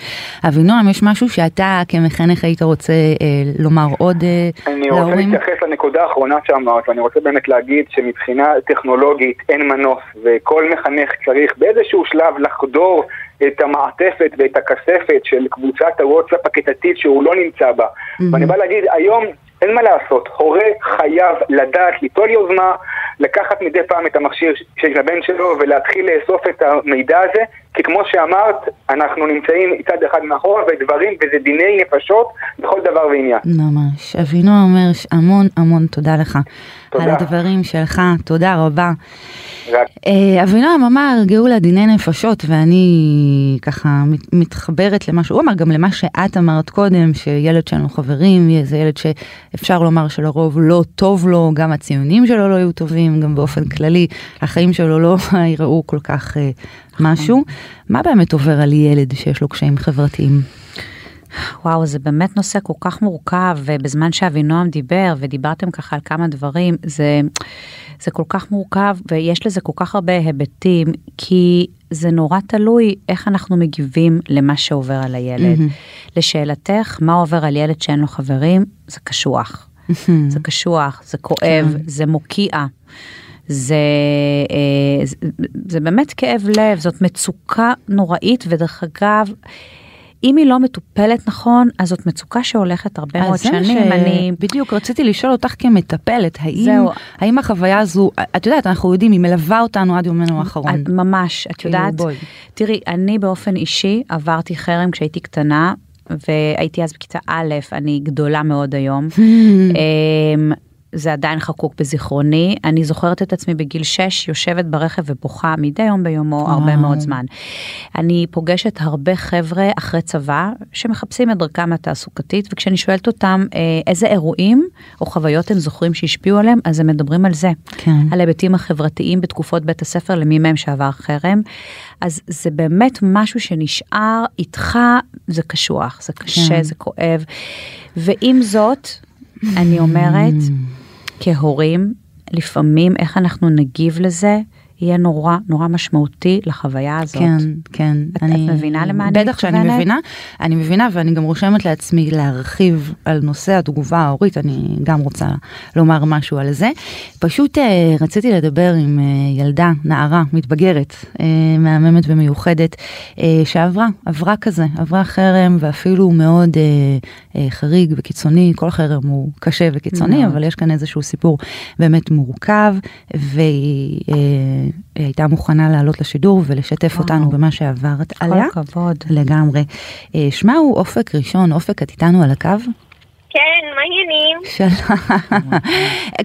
אבינועם, יש משהו שאתה כמחנך היית רוצה אה, לומר עוד אה, אני להורים? אני רוצה להתייחס לנקודה האחרונה שאמרת. ואני רוצה באמת להגיד שמבחינה טכנולוגית אין מנוס, וכל מחנך צריך באיזשהו שלב לחדור את המעטפת ואת הכספת של קבוצת הוואטסאפ הכיתתית שהוא לא נמצא בה. Mm-hmm. ואני בא להגיד, היום אין מה לעשות, הורה חייב לדעת ליטול יוזמה, לקחת מדי פעם את המכשיר של הבן שלו ולהתחיל לאסוף את המידע הזה, כי כמו שאמרת, אנחנו נמצאים מצד אחד מאחורה ודברים, וזה דיני נפשות בכל דבר ועניין. ממש. אבינו אומר המון המון תודה לך. תודה. על הדברים שלך, תודה רבה. אה, אבינועם אמר גאולה דיני נפשות ואני ככה מתחברת למה שהוא אמר גם למה שאת אמרת קודם שילד שלנו חברים זה ילד שאפשר לומר שלרוב לא טוב לו גם הציונים שלו לא יהיו טובים גם באופן כללי החיים שלו לא <laughs> יראו כל כך אה, משהו מה באמת עובר על ילד שיש לו קשיים חברתיים. וואו, זה באמת נושא כל כך מורכב, ובזמן שאבינועם דיבר, ודיברתם ככה על כמה דברים, זה, זה כל כך מורכב, ויש לזה כל כך הרבה היבטים, כי זה נורא תלוי איך אנחנו מגיבים למה שעובר על הילד. Mm-hmm. לשאלתך, מה עובר על ילד שאין לו חברים? זה קשוח. Mm-hmm. זה קשוח, זה כואב, כן. זה מוקיע. זה, אה, זה, זה באמת כאב לב, זאת מצוקה נוראית, ודרך אגב, אם היא לא מטופלת נכון, אז זאת מצוקה שהולכת הרבה מאוד שנים. ש... אני... בדיוק, רציתי לשאול אותך כמטפלת, האם, זהו. האם החוויה הזו, את יודעת, אנחנו יודעים, היא מלווה אותנו עד יומנו האחרון. ממש, את כאילו, יודעת, בואי. תראי, אני באופן אישי עברתי חרם כשהייתי קטנה, והייתי אז בכיתה א', אני גדולה מאוד היום. <laughs> זה עדיין חקוק בזיכרוני. אני זוכרת את עצמי בגיל 6 יושבת ברכב ובוכה מדי יום ביומו וואו. הרבה מאוד זמן. אני פוגשת הרבה חבר'ה אחרי צבא שמחפשים את דרכם התעסוקתית, וכשאני שואלת אותם אה, איזה אירועים או חוויות הם זוכרים שהשפיעו עליהם, אז הם מדברים על זה. כן. על ההיבטים החברתיים בתקופות בית הספר למי מהם שעבר חרם. אז זה באמת משהו שנשאר איתך, זה קשוח, זה קשה, כן. זה כואב. ועם זאת, אני אומרת, כהורים, לפעמים איך אנחנו נגיב לזה, יהיה נורא נורא משמעותי לחוויה הזאת. כן, כן. את- את מבינה למה אני בטח שאני מתכוונת? מבינה, אני מבינה ואני גם רושמת לעצמי להרחיב על נושא התגובה ההורית, אני גם רוצה לומר משהו על זה. פשוט אה, רציתי לדבר עם אה, ילדה, נערה, מתבגרת, אה, מהממת ומיוחדת, אה, שעברה, עברה כזה, עברה חרם ואפילו מאוד אה, חריג וקיצוני, כל חרם הוא קשה וקיצוני, מאוד. אבל יש כאן איזשהו סיפור באמת מורכב, והיא אה, הייתה מוכנה לעלות לשידור ולשתף וואו. אותנו במה שעברת כל עליה. הכבוד. לגמרי. אה, שמה הוא אופק ראשון, אופק את איתנו על הקו? כן, מה העניינים? שלום.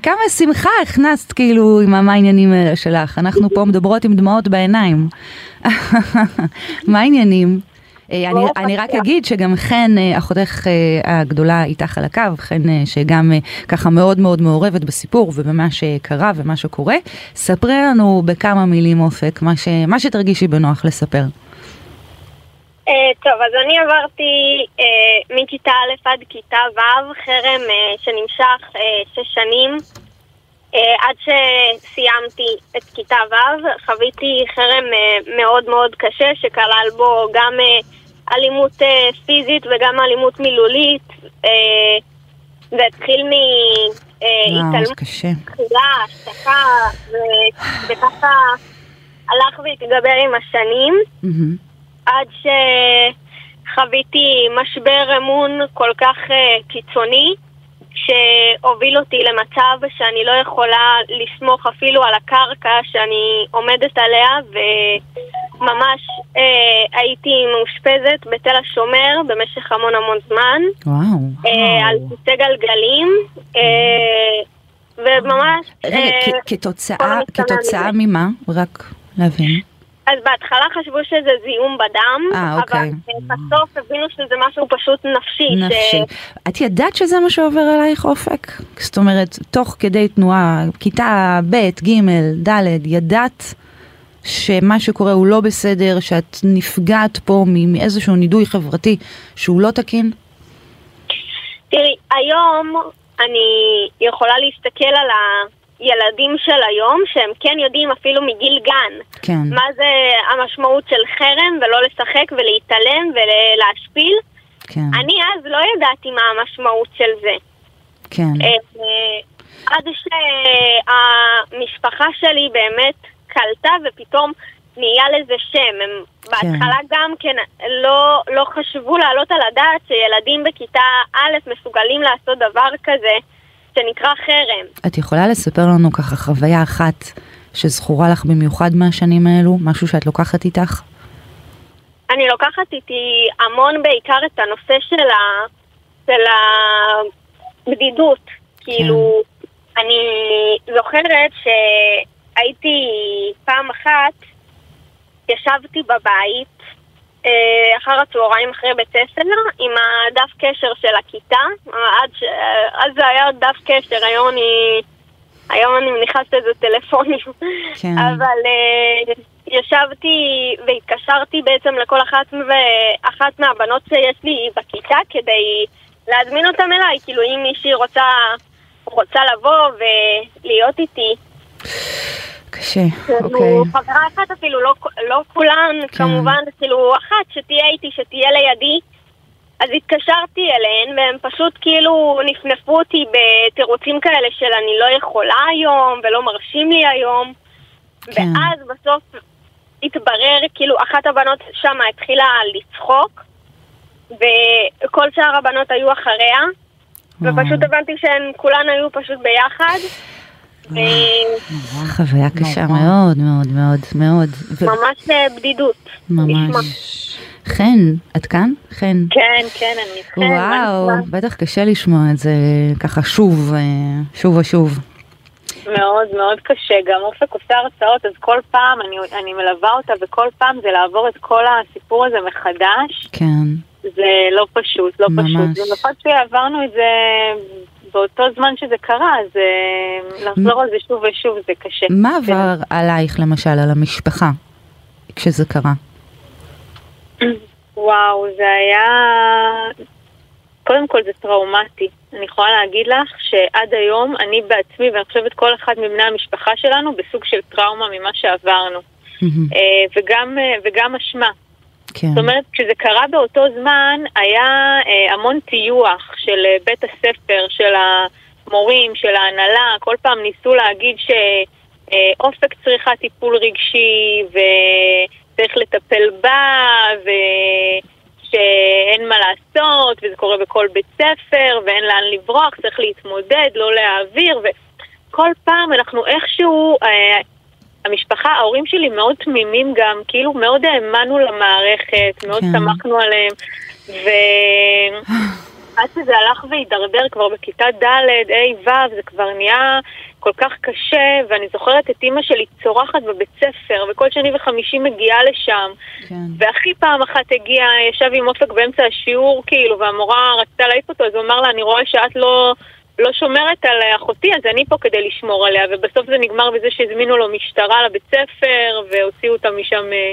כמה שמחה הכנסת כאילו עם המה העניינים האלה שלך, אנחנו פה מדברות עם דמעות בעיניים. <laughs> מה העניינים? אה, אני, ברוך אני רק. אגיד שגם חן, אה, אחותך אה, הגדולה איתך על הקו, חן שגם ככה מאוד מאוד מעורבת בסיפור ובמה שקרה ומה שקורה. ספרי לנו בכמה מילים אופק, מה, ש, מה שתרגישי בנוח לספר. טוב, אז אני עברתי מכיתה א' עד כיתה ו', חרם שנמשך שש שנים. אה, עד שסיימתי את כיתה ו', חוויתי חרם אה, מאוד מאוד קשה, שכלל בו גם אה, אלימות פיזית וגם אלימות מילולית. זה התחיל מהתעלמות קשה. תחילה, השתקה, וככה הלך והתגבר עם השנים. עד שחוויתי משבר אמון כל כך קיצוני, שהוביל אותי למצב שאני לא יכולה לסמוך אפילו על הקרקע שאני עומדת עליה, וממש uh, הייתי מאושפזת בתל השומר במשך המון המון זמן, וואו. uh, על כיסא גלגלים, uh, וממש... רגע, אה, כתוצאה, כתוצאה. ממה? רק להבין. אז בהתחלה חשבו שזה זיהום בדם, אה, אוקיי. אבל בסוף הבינו שזה משהו פשוט נפשי. נפשי. ש... את ידעת שזה מה שעובר עלייך אופק? זאת אומרת, תוך כדי תנועה, כיתה ב', ג', ד', ידעת שמה שקורה הוא לא בסדר, שאת נפגעת פה מאיזשהו נידוי חברתי שהוא לא תקין? תראי, היום אני יכולה להסתכל על הילדים של היום, שהם כן יודעים אפילו מגיל גן, כן, מה זה המשמעות של חרם ולא לשחק ולהתעלם ולהשפיל. כן, אני אז לא ידעתי מה המשמעות של זה. כן. אה, עד שהמשפחה שלי באמת קלטה ופתאום נהיה לזה שם. הם בהתחלה גם כן לא, לא חשבו להעלות על הדעת שילדים בכיתה א' מסוגלים לעשות דבר כזה שנקרא חרם. את יכולה לספר לנו ככה חוויה אחת שזכורה לך במיוחד מהשנים האלו? משהו שאת לוקחת איתך? אני לוקחת איתי המון בעיקר את הנושא של, ה, של הבדידות. כאילו, אני זוכרת שהייתי פעם אחת, ישבתי בבית אחר הצהריים אחרי בית ספר עם הדף קשר של הכיתה, עד ש... אז זה היה דף קשר, היום אני, היום אני מניחה שזה טלפונים. כן. אבל אה, ישבתי והתקשרתי בעצם לכל אחת ואחת מהבנות שיש לי בכיתה כדי להזמין אותם אליי, כאילו אם מישהי רוצה, רוצה לבוא ולהיות איתי. קשה, כאילו, אוקיי. חברה אחת אפילו, לא, לא כולן, כן. כמובן, כאילו אחת שתהיה איתי, שתהיה לידי. אז התקשרתי אליהן, והם פשוט כאילו נפנפו אותי בתירוצים כאלה של אני לא יכולה היום, ולא מרשים לי היום. כן. ואז בסוף התברר, כאילו, אחת הבנות שם התחילה לצחוק, וכל שאר הבנות היו אחריה, וואו. ופשוט הבנתי שהן כולן היו פשוט ביחד. ו- חוויה קשה נורא. מאוד מאוד מאוד מאוד. ממש אה, בדידות. ממש. חן, את כאן? חן. כן, כן, אני. מה וואו? בטח קשה לשמוע את זה ככה שוב, אה, שוב ושוב. מאוד מאוד קשה. גם אופק עושה הרצאות, אז כל פעם אני, אני מלווה אותה, וכל פעם זה לעבור את כל הסיפור הזה מחדש. כן. זה לא פשוט, לא ממש. פשוט. במיוחד שעברנו את זה באותו זמן שזה קרה, אז אה, לחזור על זה שוב ושוב זה קשה. מה עבר עלייך למשל, על המשפחה, כשזה קרה? וואו, זה היה... קודם כל זה טראומטי. אני יכולה להגיד לך שעד היום אני בעצמי, ואני חושבת כל אחד מבני המשפחה שלנו, בסוג של טראומה ממה שעברנו. אה, וגם, אה, וגם אשמה. כן. זאת אומרת, כשזה קרה באותו זמן, היה אה, המון טיוח של אה, בית הספר, של המורים, של ההנהלה. כל פעם ניסו להגיד שאופק צריכה טיפול רגשי, וצריך לטפל בה, ושאין מה לעשות, וזה קורה בכל בית ספר, ואין לאן לברוח, צריך להתמודד, לא להעביר, וכל פעם אנחנו איכשהו... המשפחה, ההורים שלי מאוד תמימים גם, כאילו מאוד האמנו למערכת, מאוד כן. סמכנו עליהם, ועד <sighs> שזה הלך והידרדר כבר בכיתה ד', ה', ו', זה כבר נהיה כל כך קשה, ואני זוכרת את אימא שלי צורחת בבית ספר, וכל שני וחמישי מגיעה לשם, כן. והכי פעם אחת הגיע, ישב עם אופק באמצע השיעור, כאילו, והמורה רצתה להעיף אותו, אז הוא אמר לה, אני רואה שאת לא, לא שומרת על אחותי, אז אני פה כדי לשמור עליה, ובסוף זה נגמר בזה שהזמינו לו משטרה לבית ספר, והוציאו אותה משם אה,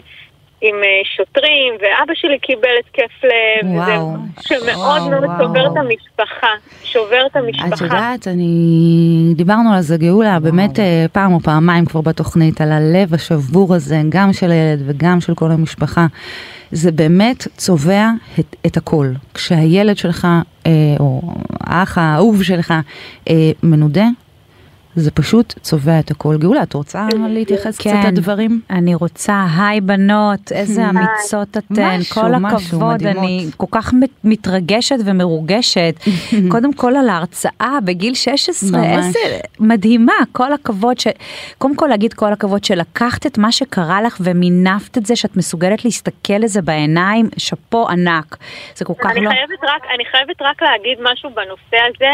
עם אה, שוטרים, ואבא שלי קיבל התקף לב, וואו. וזה שמאוד וואו, מאוד. שובר את המשפחה, שובר את המשפחה. את יודעת, אני... דיברנו על זה, גאולה, באמת אה, פעם או פעמיים כבר בתוכנית, על הלב השבור הזה, גם של הילד וגם של כל המשפחה. זה באמת צובע את, את הכל. כשהילד שלך, אה, או האח האהוב שלך, אה, מנודה, זה פשוט צובע את הכל. גאולה, את רוצה להתייחס קצת כן. לדברים? אני רוצה, היי בנות, איזה <laughs> אמיצות אתן, משהו, כל משהו, הכבוד, מדהימות. אני כל כך מת- מתרגשת ומרוגשת. <laughs> קודם כל על ההרצאה בגיל 16, ממש. איזה מדהימה, כל הכבוד, ש... קודם כל להגיד כל הכבוד שלקחת את מה שקרה לך ומינפת את זה, שאת מסוגלת להסתכל לזה בעיניים, שאפו ענק. זה כל כך אני לא... חייבת רק, אני חייבת רק להגיד משהו בנושא הזה,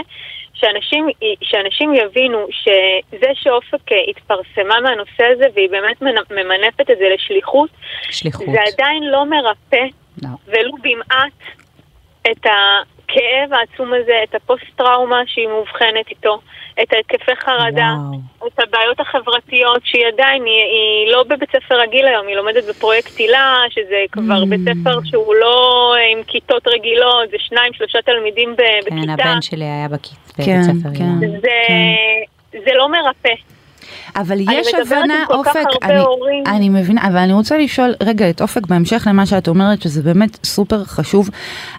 שאנשים, שאנשים יבינו שזה שאופק אה, התפרסמה מהנושא הזה והיא באמת מנ- ממנפת את זה לשליחות, שליחות. זה עדיין לא מרפא לא. ולו במעט את הכאב העצום הזה, את הפוסט-טראומה שהיא מאובחנת איתו, את ההתקפי חרדה, וואו. את הבעיות החברתיות, שהיא עדיין, היא, היא לא בבית ספר רגיל היום, היא לומדת בפרויקט הילה, שזה כבר Mm. בית ספר שהוא לא עם כיתות רגילות, זה שניים, שלושה תלמידים ב- כן, בכיתה. הבן שלי היה בכ- בבית כן, ספר. כן. זה, זה לא מרפא. אבל יש הבנה, אופק, אני, הורים. אני מבינה, אבל אני רוצה לשאול רגע את אופק בהמשך למה שאת אומרת, שזה באמת סופר חשוב,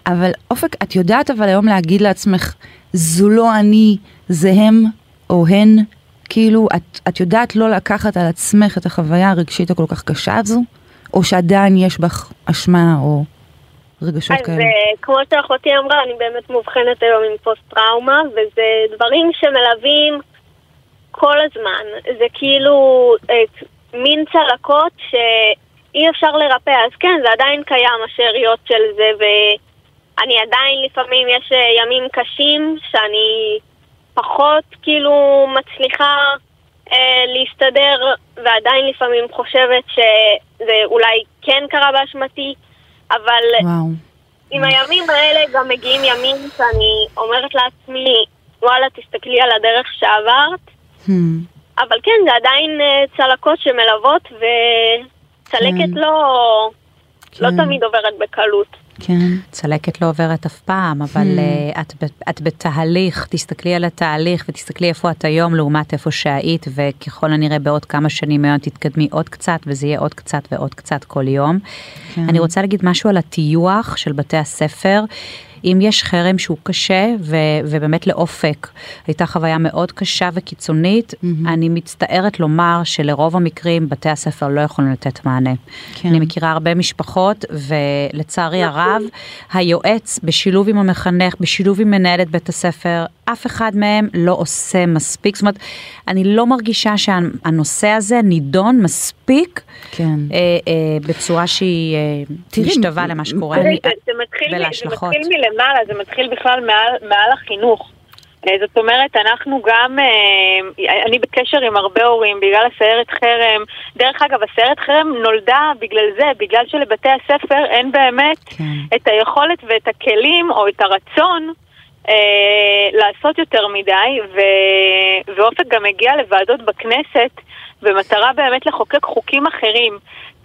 אבל אופק, את יודעת אבל היום להגיד לעצמך, זו לא אני, זה הם או הן, כאילו, את, את יודעת לא לקחת על עצמך את החוויה הרגשית הכל כך קשה הזו, או שעדיין יש בך אשמה או רגשות אז כאלה? אה, כמו שאחותי אמרה, אני באמת מאובחנת היום עם פוסט-טראומה, וזה דברים שמלווים כל הזמן. זה כאילו אה, מין צלקות שאי אפשר לרפא. אז כן, זה עדיין קיים, השאריות של זה, ואני עדיין לפעמים, יש אה, ימים קשים שאני פחות כאילו מצליחה אה, להסתדר, ועדיין לפעמים חושבת שזה אולי כן קרה באשמתי, אבל... וואו. עם הימים האלה גם מגיעים ימים שאני אומרת לעצמי, וואלה, תסתכלי על הדרך שעברת, Hmm. אבל כן, זה עדיין אה, צלקות שמלוות, וצלקת כן. לא, לא כן. תמיד עוברת בקלות. כן. צלקת לא עוברת אף פעם, אבל Hmm. uh, את, את בתהליך, תסתכלי על התהליך ותסתכלי איפה את היום לעומת איפה שהיית, וככל הנראה בעוד כמה שנים מהיום תתקדמי עוד קצת, וזה יהיה עוד קצת ועוד קצת כל יום. כן. אני רוצה להגיד משהו על הטיוח של בתי הספר. אם יש חרם שהוא קשה ו- ובאמת לאופק הייתה חוויה מאוד קשה וקיצונית, אני מצטערת לומר שלרוב המקרים בתי הספר לא יכולים לתת מענה. כן. אני מכירה הרבה משפחות ולצערי הרב היועץ בשילוב עם המחנך, בשילוב עם מנהלת בית הספר, אף אחד מהם לא עושה מספיק, זאת אומרת, אני לא מרגישה שהנושא הזה נידון מספיק כן. אה, אה, בצורה שהיא אה, משתווה למה שקורה אני- זה, זה, מתחיל, מ- זה ולהשלכות. מתחיל מלמעלה, זה מתחיל בכלל מעל, מעל החינוך. אה, זאת אומרת, אנחנו גם, אה, אני בקשר עם הרבה הורים בגלל הסיירת חרם. דרך אגב, הסיירת חרם נולדה בגלל זה, בגלל שלבתי הספר אין באמת כן. את היכולת ואת הכלים או את הרצון אה, לעשות יותר מדי, ו... ואופק גם הגיע לוועדות בכנסת במטרה באמת לחוקק חוקים אחרים.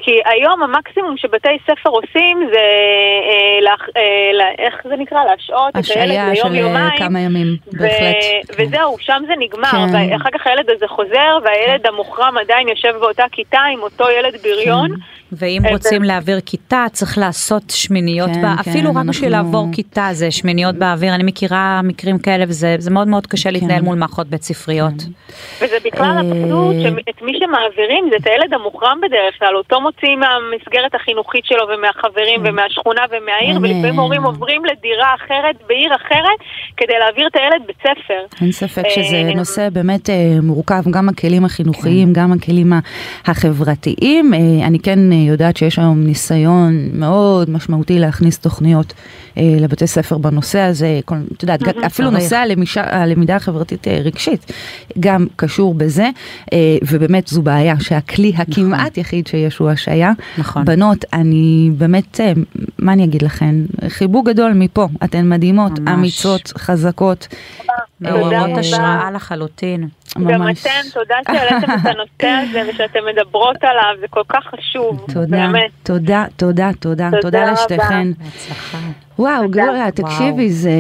כי היום המקסימום שבתי ספר עושים זה, אה, להח- אה, לה- איך זה נקרא? להשעות את הילד השעיה ליום של אה, יומיים. כמה ימים, ו- בהחלט. כן. וזהו, שם זה נגמר, כן. ואחר כך הילד הזה חוזר, והילד המוחרם עדיין יושב באותה כיתה עם אותו ילד בריון. כן. ואם אה, רוצים ו- להעביר כיתה, צריך לעשות שמיניות, כן, בא... כן, אפילו רק אנחנו- בשביל לעבור כיתה זה שמיניות באוויר, אני מכירה מקרים כאלה וזה זה מאוד מאוד קשה להתנהל מול מערכות בית ספריות. וזה בכלל אה, אבסורד שאת מי שמעבירים זה את הילד המוחרם בדרך כלל, אותו מוציאים מהמסגרת החינוכית שלו ומהחברים ומהשכונה ומהעיר, ולפעמים הורים עוברים לדירה אחרת בעיר אחרת כדי להעביר את הילד בית ספר. אין ספק שזה אה, נושא באמת אה, מורכב, גם הכלים החינוכיים, גם הכלים החברתיים. אה, אני כן יודעת שיש היום ניסיון מאוד משמעותי להכניס תוכניות לבתי ספר בנושא הזה. כל- את יודעת, אפילו צריך. נושא הלמישה- הלמידה החברתית אה, רגשית גם קשור בזה, אה, ובאמת זו בעיה שהכלי הכמעט יחיד שיש הוא השעיה. נכון. בנות, אני באמת, אה, מה אני אגיד לכן? חיבוק גדול מפה, אתן מדהימות, ממש. אמיצות, חזקות. מעוררות. השראה לחלוטין. גם. אתן, תודה שהעליתם את הנושא הזה <laughs> ושאתן מדברות עליו, זה כל כך חשוב, תודה, באמת. תודה, תודה, תודה, תודה. לשתיכן. בהצלחה. וואו. גלוריה, תקשיבי, זה,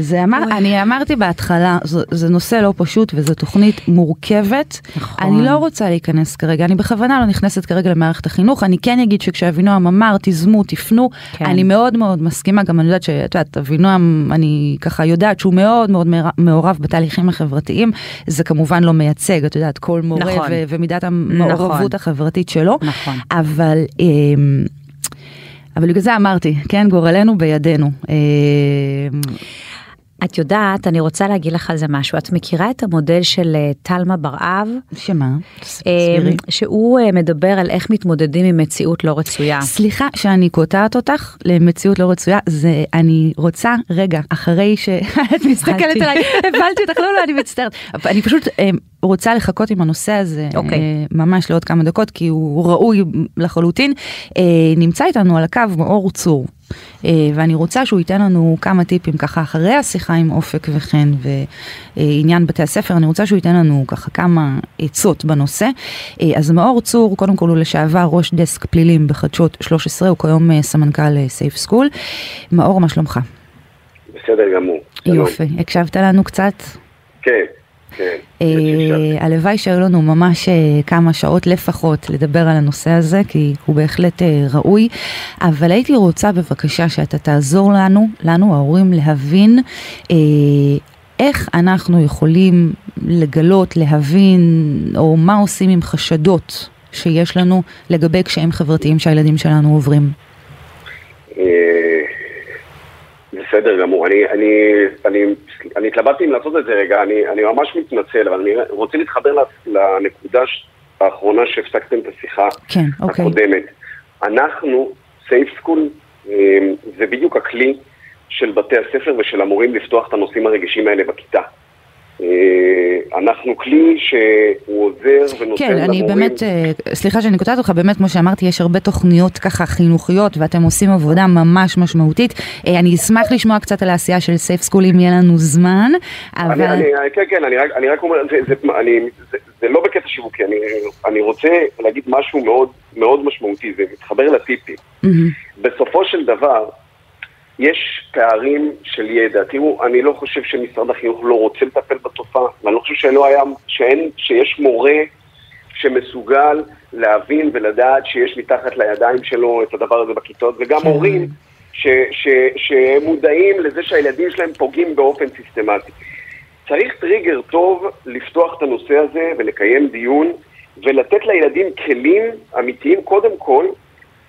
זה אמר, אני אמרתי בהתחלה, זה, זה נושא לא פשוט וזו תוכנית מורכבת. נכון. אני לא רוצה להיכנס כרגע, אני בכוונה לא נכנסת כרגע למערכת החינוך, אני כן אגיד שכשאבינועם אמר, תיזמו, תפנו, כן. אני מאוד מאוד מסכימה, גם אני יודעת שאת יודעת, אבינועם, אני ככה יודעת שהוא מאוד מאוד מעורב בתהליכים החברתיים, זה כמובן לא מייצג, את יודעת, כל מורה נכון. ו- ומידת המעורבות נכון. החברתית שלו. נכון. אבל... אמ, אבל בגלל זה אמרתי, כן, גורלנו בידינו. את יודעת, אני רוצה להגיד לך על זה משהו. את מכירה את המודל של אה, טלמה בר-אב? שמה? אה, תסבירי. שהוא אה, מדבר על איך מתמודדים עם מציאות לא רצויה. סליחה שאני קוטעת אותך למציאות לא רצויה, זה אני רוצה רגע אחרי שאת <laughs> מסתכלת. עליי, הבנתי אותך, לא לא אני מצטערת, אני פשוט רוצה לחכות עם הנושא הזה אוקיי. ממש לעוד כמה דקות כי הוא ראוי לחלוטין. נמצא איתנו על הקו מאור צור. אה, ואני רוצה שהוא ייתן לנו כמה טיפים ככה אחרי השיחה עם אופק וחן ועניין בתי הספר, אני רוצה שהוא ייתן לנו ככה כמה עצות בנושא. אה, אז מאור צור, קודם כל הוא לשעבר ראש דסק פלילים בחדשות 13, הוא כיום אה, סמנכ"ל סייף סקול. מאור, מה שלומך? בסדר גמור. יופי, הקשבת לנו קצת? כן, כן. אה, הקשבתי. הלוואי שהיו לנו ממש אה, כמה שעות לפחות לדבר על הנושא הזה, כי הוא בהחלט אה, ראוי, אבל הייתי רוצה בבקשה שאתה תעזור לנו, לנו ההורים, להבין איך אנחנו יכולים לגלות, להבין, או מה עושים עם חשדות שיש לנו לגבי קשיים חברתיים שהילדים שלנו עוברים. בסדר גמור. אני, אני, אני, אני התלבטתי אם לעשות את זה רגע, אני, אני ממש מתנצל, אבל אני רוצה להתחבר לנקודה האחרונה שהפסקתם את השיחה כן, אוקיי. הקודמת. אנחנו, סייף סקול, זה בדיוק הכלי של בתי הספר ושל המורים לפתוח את הנושאים הרגישים האלה בכיתה. אה, אנחנו כלי שהוא עוזר ונותן כן, אני למורים... באמת, אה, סליחה שאני קוטעת אותך, באמת, כמו שאמרתי, יש הרבה תוכניות ככה חינוכיות, ואתם עושים עבודה ממש משמעותית. אה, אני אשמח לשמוע קצת על העשייה של סייף סקול אם יהיה לנו זמן, אבל... אני, אני, כן, כן, אני רק, אני רק אומר, זה, זה, אני, זה, זה לא בקטע שיווקי, אני, אני רוצה להגיד משהו מאוד, מאוד משמעותי, זה מתחבר לטיפים. מהמם. בסופו של דבר, יש פערים של ידע. תראו, אני לא חושב שמשרד החינוך לא רוצה לטפל בתופעה, ואני לא חושב שלא היה, שאין, שיש מורה שמסוגל להבין ולדעת שיש מתחת לידיים שלו את הדבר הזה בכיתות, וגם כן. הורים ש, ש, שמודעים לזה שהילדים שלהם פוגעים באופן סיסטמטי. צריך טריגר טוב לפתוח את הנושא הזה ולקיים דיון ולתת לילדים כלים אמיתיים, קודם כל,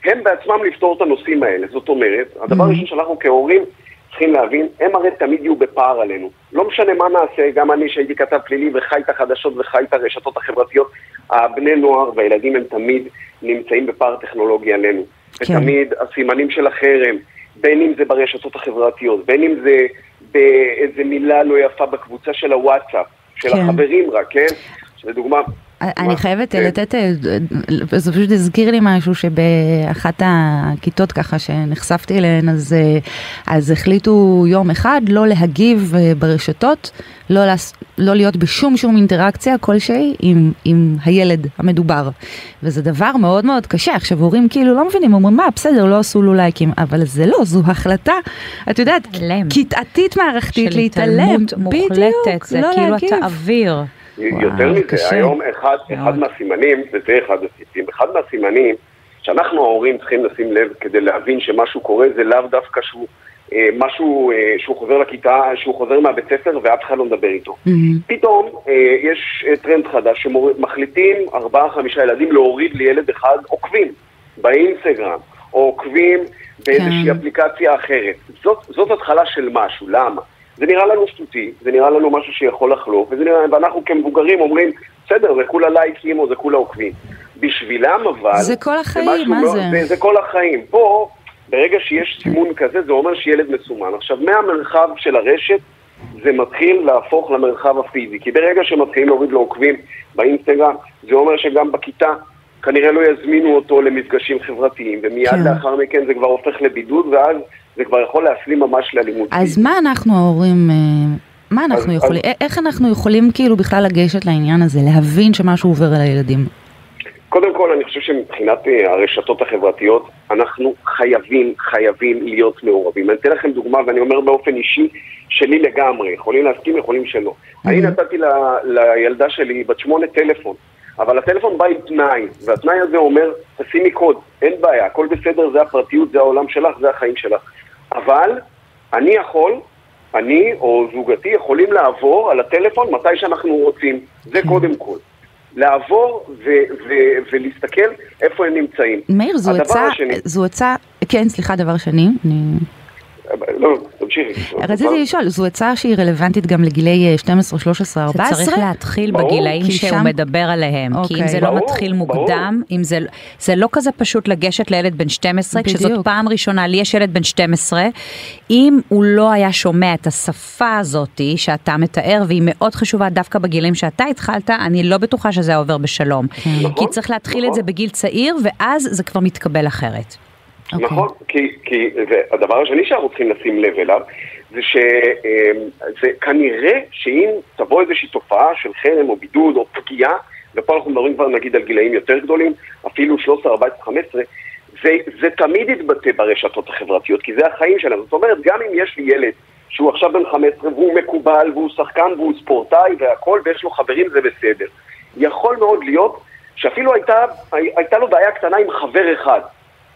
הם בעצמם לפתור את הנושאים האלה. זאת אומרת, הדבר הראשון שאנחנו כהורים צריכים להבין, הם הרי תמיד יהיו בפער עלינו. לא משנה מה נעשה, גם אני שהייתי כתב פלילי וחי את החדשות וחי את הרשתות החברתיות, הבני נוער והילדים הם תמיד נמצאים בפער טכנולוגי עלינו. כן. ותמיד הסימנים של החרם, בין אם זה ברשתות החברתיות, בין אם זה באיזה מילה לא יפה בקבוצה של הוואטסאפ, של כן. החברים רק, כן? לדוגמה... אני? חייבת כן. לתת, אה, זה פשוט הזכיר לי משהו שבאחת הכיתות ככה שנחשפתי אליהן, אז, אה, אז החליטו יום אחד לא להגיב אה, ברשתות, לא, לעס- לא להיות בשום שום אינטראקציה כלשהי עם, עם הילד המדובר. וזה דבר מאוד מאוד קשה. עכשיו הורים כאילו לא מבינים, אומרים מה בסדר, לא עשו לו לייקים, אבל זה לא, זו החלטה, את יודעת, להתעלם. כיתתית מערכתית של להתעלם. התעלמות מוחלטת, זה לא כאילו להגיב. אתה אוויר. יותר מזה. היום אחד, אחד. מהסימנים, וזה אחד הסימנים, אחד מהסימנים שאנחנו ההורים צריכים לשים לב כדי להבין שמשהו קורה, זה לאו דווקא שהוא אה, משהו אה, שהוא חוזר לכיתה, שהוא חוזר מהבית ספר ואף אחד לא מדבר איתו. מהמם. פתאום אה, יש אה, טרנד חדש שמחליטים ארבעה חמישה ילדים להוריד לילד אחד עוקבים באינסטגרם, או עוקבים באיזושהי כן. אפליקציה אחרת. זאת, זאת התחלה של משהו, למה? זה נראה לנו שטותי, זה נראה לנו משהו שיכול לחלוף, נראה, ואנחנו כמבוגרים אומרים, בסדר, זה כולה לייקים או זה כולה עוקבים. בשבילם אבל... זה כל החיים, משהו מה לא- זה? זה? זה כל החיים. פה, ברגע שיש סימון כזה, זה אומר שילד מסומן. עכשיו, מהמרחב של הרשת, זה מתחיל להפוך למרחב הפיזי. כי ברגע שמתחילים להוריד לו עוקבים באינסטגרם, זה אומר שגם בכיתה כנראה לא יזמינו אותו למפגשים חברתיים, ומיד כן. לאחר מכן זה כבר הופך לבידוד, ואז זה כבר יכול להסלים ממש לאלימות אז. מה אנחנו ההורים, אה, מה אנחנו אז- יכולים, א- איך אנחנו יכולים כאילו בכלל לגשת לעניין הזה, להבין שמשהו עובר על הילדים? קודם כל, אני חושב שמבחינת אה, הרשתות החברתיות, אנחנו חייבים, חייבים להיות מעורבים. אני אתן לכם דוגמה, ואני אומר באופן אישי, שלי לגמרי. יכולים להסכים, יכולים שלא. אני נתתי ל- לילדה שלי, בת שמונה, טלפון, אבל הטלפון בא עם תנאי, והתנאי הזה אומר, תשימי קוד, אין בעיה, הכל בסדר, זה הפרטיות, זה העולם שלך, זה החיים שלך. אבל אני יכול, אני או זוגתי יכולים לעבור על הטלפון מתי שאנחנו רוצים. זה קודם כל. לעבור ו- ו- ולהסתכל איפה הם נמצאים. מאיר, זו עצה, השני- זו עצה, כן, סליחה, דבר שני, אני... לא, תמשיכי. רציתי לשאול, זו עצה שהיא רלוונטית גם לגילאי אה, 12, 13, 14? זה צריך להתחיל. בגילאים כי שהוא מדבר עליהם, כי אם אוקיי. זה לא מתחיל. מוקדם, אם זה, זה לא כזה פשוט לגשת לילד בן 12, כשזאת. פעם ראשונה, לי יש ילד בן 12, אם הוא לא היה שומע את השפה הזאתי שאתה מתאר, והיא מאוד חשובה דווקא בגילאים שאתה התחלת, אני לא בטוחה שזה היה עובר בשלום. כי נכון, צריך להתחיל את נכון. זה בגיל צעיר, ואז זה כבר מתקבל אחרת. אוקיי. נכון, כי, כי והדבר השני שאנחנו צריכים לשים לב אליו, זה שזה כנראה שאם תבוא איזושהי תופעה של חרם או בידוד או פגיעה, ופה אנחנו מדברים כבר נגיד על גילאים יותר גדולים, אפילו 13, 14, 15, זה, זה תמיד יתבטא ברשתות החברתיות, כי זה החיים שלנו. זאת אומרת, גם אם יש לי ילד שהוא עכשיו בן 15 והוא מקובל והוא שחקן והוא ספורטאי והכל ויש לו חברים, זה בסדר. יכול מאוד להיות שאפילו הייתה, הייתה לו בעיה קטנה עם חבר אחד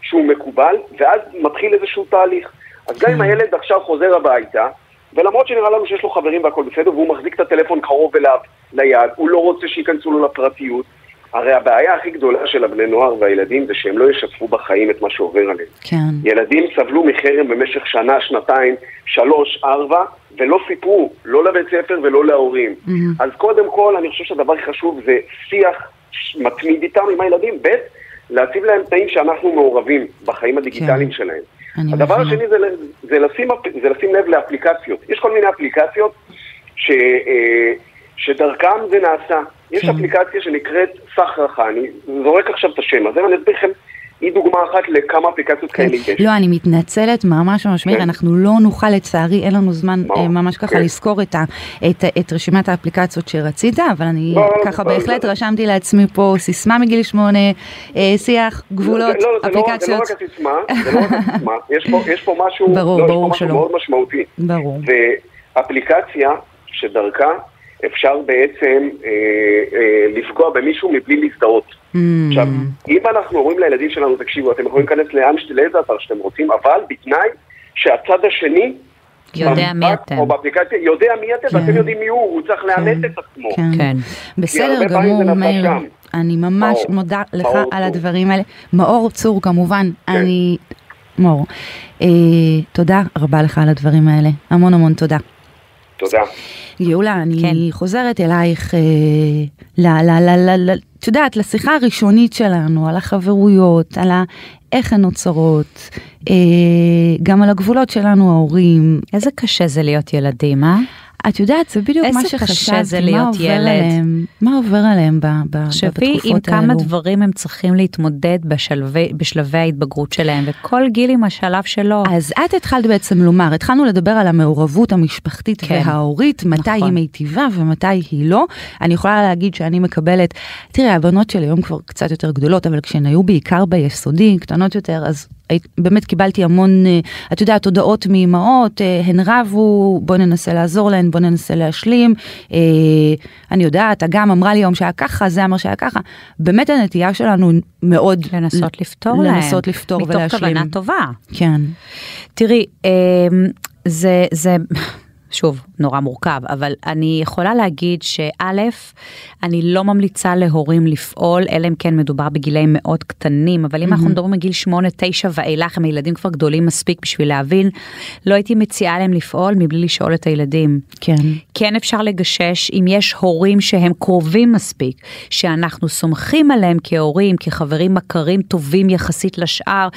שהוא מקובל, ואז מתחיל איזשהו תהליך. אז גם אם הילד עכשיו חוזר הביתה, ולמרות שנראה לנו שיש לו חברים והכל בסדר, והוא מחזיק את הטלפון קרוב אליו ליד, הוא לא רוצה שייכנסו לו לפרטיות, הרי הבעיה הכי גדולה של הבני נוער והילדים זה שהם לא ישתפו בחיים את מה שעובר עליהם. כן. ילדים סבלו מחרם במשך שנה, שנתיים, שלוש, ארבע, ולא סיפרו, לא לבית ספר ולא להורים. אז קודם כל, אני חושב שהדבר הכי חשוב זה שיח מתמיד איתם, עם הילדים, ב', להציב להם תנאים שאנחנו מעורבים בחיים הדיגיטליים כן. שלהם. הדבר. השני זה, זה, לשים, זה לשים לב לאפליקציות. יש כל מיני אפליקציות ש, אה, שדרכם זה נעשה. יש כן. אפליקציה שנקראת סחרחה, אני זורק עכשיו את השם הזה, ואני אסביר לכם, היא דוגמה אחת לכמה אפליקציות כן. כאלה יש. לא, אני מתנצלת ממש ממש מאיר, כן. אנחנו לא נוכל לצערי, אין לנו זמן ברור. אה, ממש ככה כן. לזכור את, ה, את, את רשימת האפליקציות שרצית, אבל אני לא, ככה לא, בהחלט לא. רשמתי לעצמי פה סיסמה מגיל שמונה, אה, שיח, גבולות, לא, זה- לא, לא- לא אפליקציות. רק הסיסמה, זה לא רק הסיסמה, <laughs> יש פה, יש פה משהו, ברור, לא, ברור משהו שלא. מאוד משמעותי. ברור. ואפליקציה שדרכה אפשר בעצם אה, אה, לפגוע במישהו מבלי להזדהות. Mm, עכשיו, אם אנחנו אומרים לילדים שלנו, תקשיבו, אתם יכולים להיכנס לאן, ש- לאיזה אתר שאתם רוצים, אבל בתנאי שהצד השני, יודע מי אתם. או באפליקציה, יודע מי אתם כן. ואתם יודעים מי הוא, הוא צריך לאמת את עצמו. כן. כן. בסדר גמור, מאיר. אני ממש מאור, מודה לך מאור על צור. הדברים האלה. מאור צור כמובן, כן. אני מור. אה, תודה רבה לך על הדברים האלה, המון המון תודה. תודה. גאולה, אני כן. חוזרת אלייך, אה, ל, ל, ל, ל, ל, את יודעת, לשיחה הראשונית שלנו, על החברויות, על ה, איך הן נוצרות, אה, גם על הגבולות שלנו, ההורים. איזה קשה זה להיות ילדים, אה? את יודעת, זה בדיוק מה שחשבתי, זה מה עובר ילד. עליהם, מה עובר עליהם ב, ב, תחשבי בתקופות עם כמה האלו. דברים הם צריכים להתמודד בשלבי, בשלבי ההתבגרות שלהם, וכל גיל עם השלב שלו. אז את התחלת בעצם לומר, התחלנו לדבר על המעורבות המשפחתית כן. וההורית, מתי נכון. היא מיטיבה ומתי היא לא. אני יכולה להגיד שאני מקבלת, תראי, הבנות שלי היום כבר קצת יותר גדולות, אבל כשהן היו בעיקר ביסודי, קטנות יותר, אז באמת קיבלתי המון, אה, את יודעת, הודעות מאמהות, אה, הן רבו, בוא ננסה לעזור להן, בוא ננסה להשלים. אה, אני יודעת, אגם אמרה לי היום שהיה ככה, זה אמר שהיה ככה. באמת הנטייה שלנו מאוד... לנסות לפתור להם. לנסות לפתור ולהשלים. מתוך כוונה טובה. כן. תראי, זה, זה, שוב, נורא מורכב, אבל אני יכולה להגיד שא', אני לא ממליצה להורים לפעול, אלא אם כן מדובר בגילאים מאוד קטנים, אבל אם אנחנו מדברים מגיל 8-9 ואילך, הם ילדים כבר גדולים מספיק בשביל להבין, לא הייתי מציעה להם לפעול מבלי לשאול את הילדים. כן. כן אפשר לגשש אם יש הורים שהם קרובים מספיק, שאנחנו סומכים עליהם כהורים, כחברים מכרים טובים יחסית לשאר,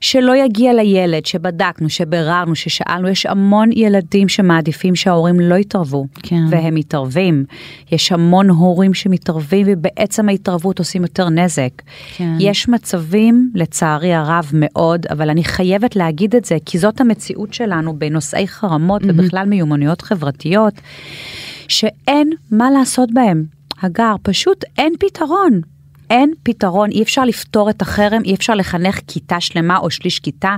שלא יגיע לילד, שבדקנו, שביררנו, ששאלנו, יש המון ילדים שמעדיפים שההורים לא יתערבו, כן. והם מתערבים. יש המון הורים שמתערבים ובעצם ההתערבות עושים יותר נזק. כן. יש מצבים, לצערי הרב מאוד, אבל אני חייבת להגיד את זה, כי זאת המציאות שלנו בנושאי חרמות ובכלל מיומנויות חברתיות, שאין מה לעשות בהם. הגר, פשוט אין פתרון. אין פתרון, אי אפשר לפתור את החרם, אי אפשר לחנך כיתה שלמה או שליש כיתה.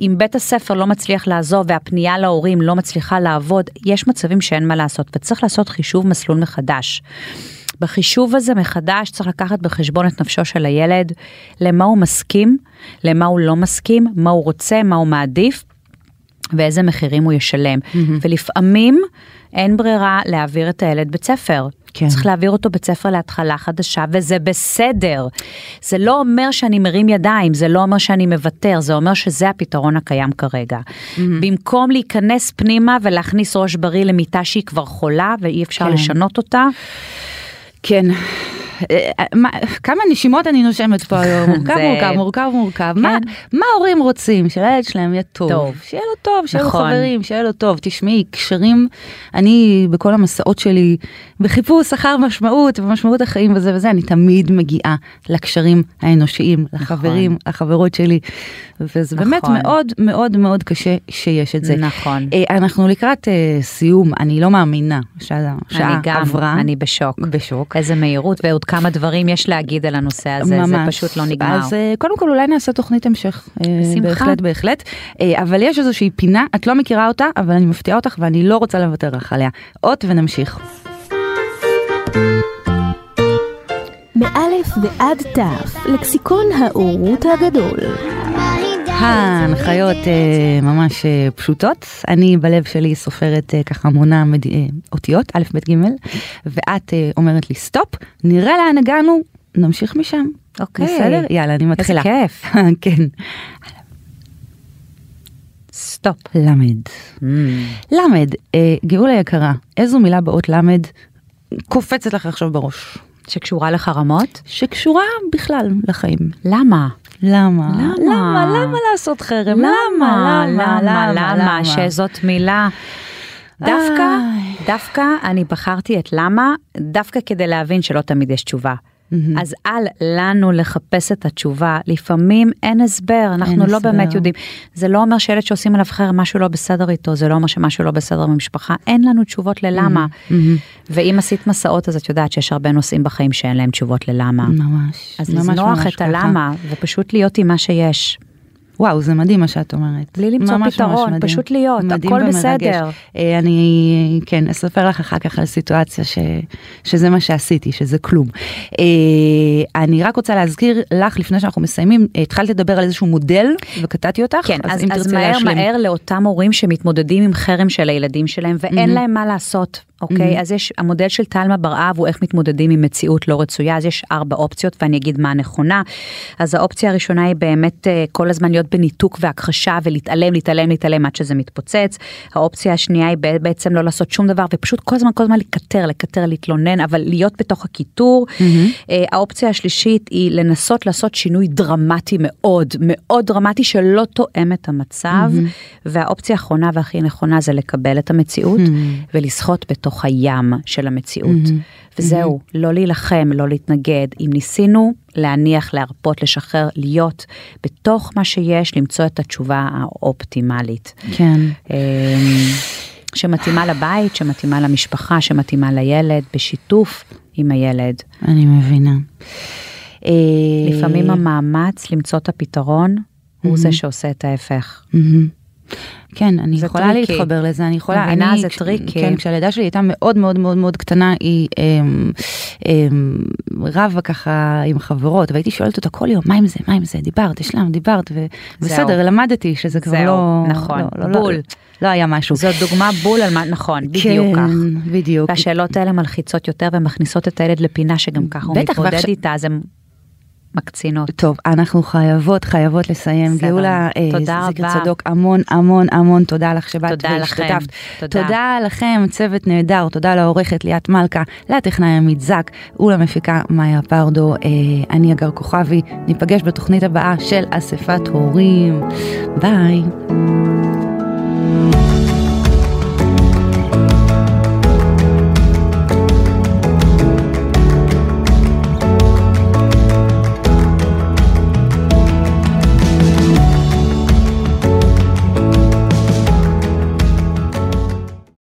אם בית הספר לא מצליח לעזוב והפנייה להורים לא מצליחה לעבוד, יש מצבים שאין מה לעשות, וצריך לעשות חישוב מסלול מחדש. בחישוב הזה מחדש צריך לקחת בחשבון את נפשו של הילד, למה הוא מסכים, למה הוא לא מסכים, מה הוא רוצה, מה הוא מעדיף, ואיזה מחירים הוא ישלם. ולפעמים אין ברירה להעביר את הילד בית ספר. כן. צריך להעביר אותו בית ספר להתחלה חדשה, וזה בסדר. זה לא אומר שאני מרים ידיים, זה לא אומר שאני מוותר, זה אומר שזה הפתרון הקיים כרגע. במקום להיכנס פנימה ולהכניס ראש בריא למיטה שהיא כבר חולה ואי אפשר כן. לשנות אותה, כן. אה, מה- כמה נשימות אני נושמת פה היום, <laughs> מורכב, זה- מורכב, מורכב, מורכב. מה- כן. מה ההורים רוצים? שלילד שלהם יהיה טוב. טוב. שיהיה לו טוב, שיהיה לו נכון. חברים, שיהיה לו טוב. תשמעי, קשרים, אני בכל המסעות שלי, בחיפוש אחר משמעות ומשמעות החיים וזה וזה, אני תמיד מגיעה לקשרים האנושיים, לחברים, לחברות שלי. וזה באמת נכון. מאוד מאוד מאוד קשה שיש את זה. נכון. אה, אנחנו לקראת אה, סיום, אני לא מאמינה שהשעה אני גם, עברה. אני בשוק. בשוק. איזה מהירות ועוד כמה דברים יש להגיד על הנושא הזה, זה ממש. פשוט לא נגמר. אז אה, קודם כל אולי נעשה תוכנית המשך. אה, בשמחה. בהחלט, בהחלט. אה, אבל יש איזושהי פינה, את לא מכירה אותה, אבל אני מפתיעה אותך ואני לא רוצה לוותר לך עליה. אות ונמשיך. מאלף ועד תף, לקסיקון האורות הגדול. ההנחיות אה, ממש אה, פשוטות. אני בלב שלי סופרת אה, ככה מונה מד... אותיות, א', ב', ג', ואת אומרת לי סטופ, נראה לאן הגענו, נמשיך משם. אוקיי. בסדר? יאללה, אני מתחילה. כיף. <laughs> כן. סטופ. למד. למד, אה, גאולה יקרה, איזו מילה באות למד קופצת לך עכשיו בראש? שקשורה לחרמות? שקשורה בכלל לחיים. למה? למה? למה? למה? למה לעשות חרם? למה? למה? למה? שזאת מילה... דווקא. דווקא אני בחרתי את למה, דווקא כדי להבין שלא תמיד יש תשובה. אז אל לנו לחפש את התשובה, לפעמים אין הסבר, אנחנו לא הסבר. באמת יודעים. זה לא אומר שילד שעושים עליו חרם משהו לא בסדר איתו, זה לא אומר שמשהו לא בסדר במשפחה, אין לנו תשובות ללמה. ואם עשית מסעות אז את יודעת שיש הרבה נושאים בחיים שאין להם תשובות ללמה. ממש. אז ממש לזנוח ממש את ככה. הלמה ופשוט להיות עם מה שיש. וואו, זה מדהים מה שאת אומרת. בלי למצוא ממש פתרון, ממש מדהים. פשוט להיות, מדהים הכל ומרגש. בסדר. אה, אני, כן, אספר לך אחר כך על סיטואציה ש, שזה מה שעשיתי, שזה כלום. אה, אני רק רוצה להזכיר לך, לפני שאנחנו מסיימים, התחלת לדבר על איזשהו מודל, וקטעתי אותך, כן, אז, אם אז תרצי מהר להשלים. מהר לאותם הורים שמתמודדים עם חרם של הילדים שלהם ואין מהמם. להם מה לעשות, אוקיי? אז יש, המודל של תלמה בר-אב הוא איך מתמודדים עם מציאות לא רצויה, אז יש ארבע אופציות ואני אגיד מה הנכונה. אז האופציה הראשונה היא באמת אה, כל הזמן להיות להיות בניתוק והכחשה ולהתעלם, להתעלם, להתעלם עד שזה מתפוצץ. האופציה השנייה היא בעצם לא לעשות שום דבר ופשוט כל הזמן, כל הזמן לקטר, לקטר, להתלונן, אבל להיות בתוך הקיטור. אה, האופציה השלישית היא לנסות לעשות שינוי דרמטי מאוד, מאוד דרמטי שלא תואם את המצב. והאופציה האחרונה והכי נכונה זה לקבל את המציאות ולשחות בתוך הים של המציאות. וזהו, לא להילחם, לא להתנגד. אם ניסינו להניח, להרפות, לשחרר, להיות בתוך מה שיש, למצוא את התשובה האופטימלית. כן. אמ, שמתאימה לבית, שמתאימה למשפחה, שמתאימה לילד, בשיתוף עם הילד. אני מבינה. אה, לפעמים המאמץ למצוא את הפתרון הוא זה שעושה את ההפך. כן, אני יכולה tricky. להתחבר לזה, אני יכולה, מבינה, אני, זה tricky. כן, כשהילדה שלי הייתה מאוד מאוד מאוד מאוד קטנה, היא אמ, אמ, רבה ככה עם חברות, והייתי שואלת אותה כל יום, מה עם זה, מה עם זה, דיברת, השלמת, דיברת, ובסדר, למדתי שזה כבר זהו, לא, נכון, לא, לא, בול. לא, לא היה משהו. זאת דוגמה בול על מה, נכון, בדיוק כך. כן, בדיוק. והשאלות האלה מלחיצות יותר ומכניסות את הילד לפינה שגם ככה הוא מתמודד איתה, אז הן מקצינות. טוב, אנחנו חייבות, חייבות לסיים. בסדר. גאולה אה, תודה רבה. צדוק, המון המון המון תודה לך שבאת תודה לכם. והשתתפת. תודה. תודה לכם, צוות נהדר, תודה לעורכת ליאת מלכה, לטכנאי עמית זק ולמפיקה מאיה פרדו. אה, אני אגר כוכבי, ניפגש בתוכנית הבאה של אספת הורים. ביי.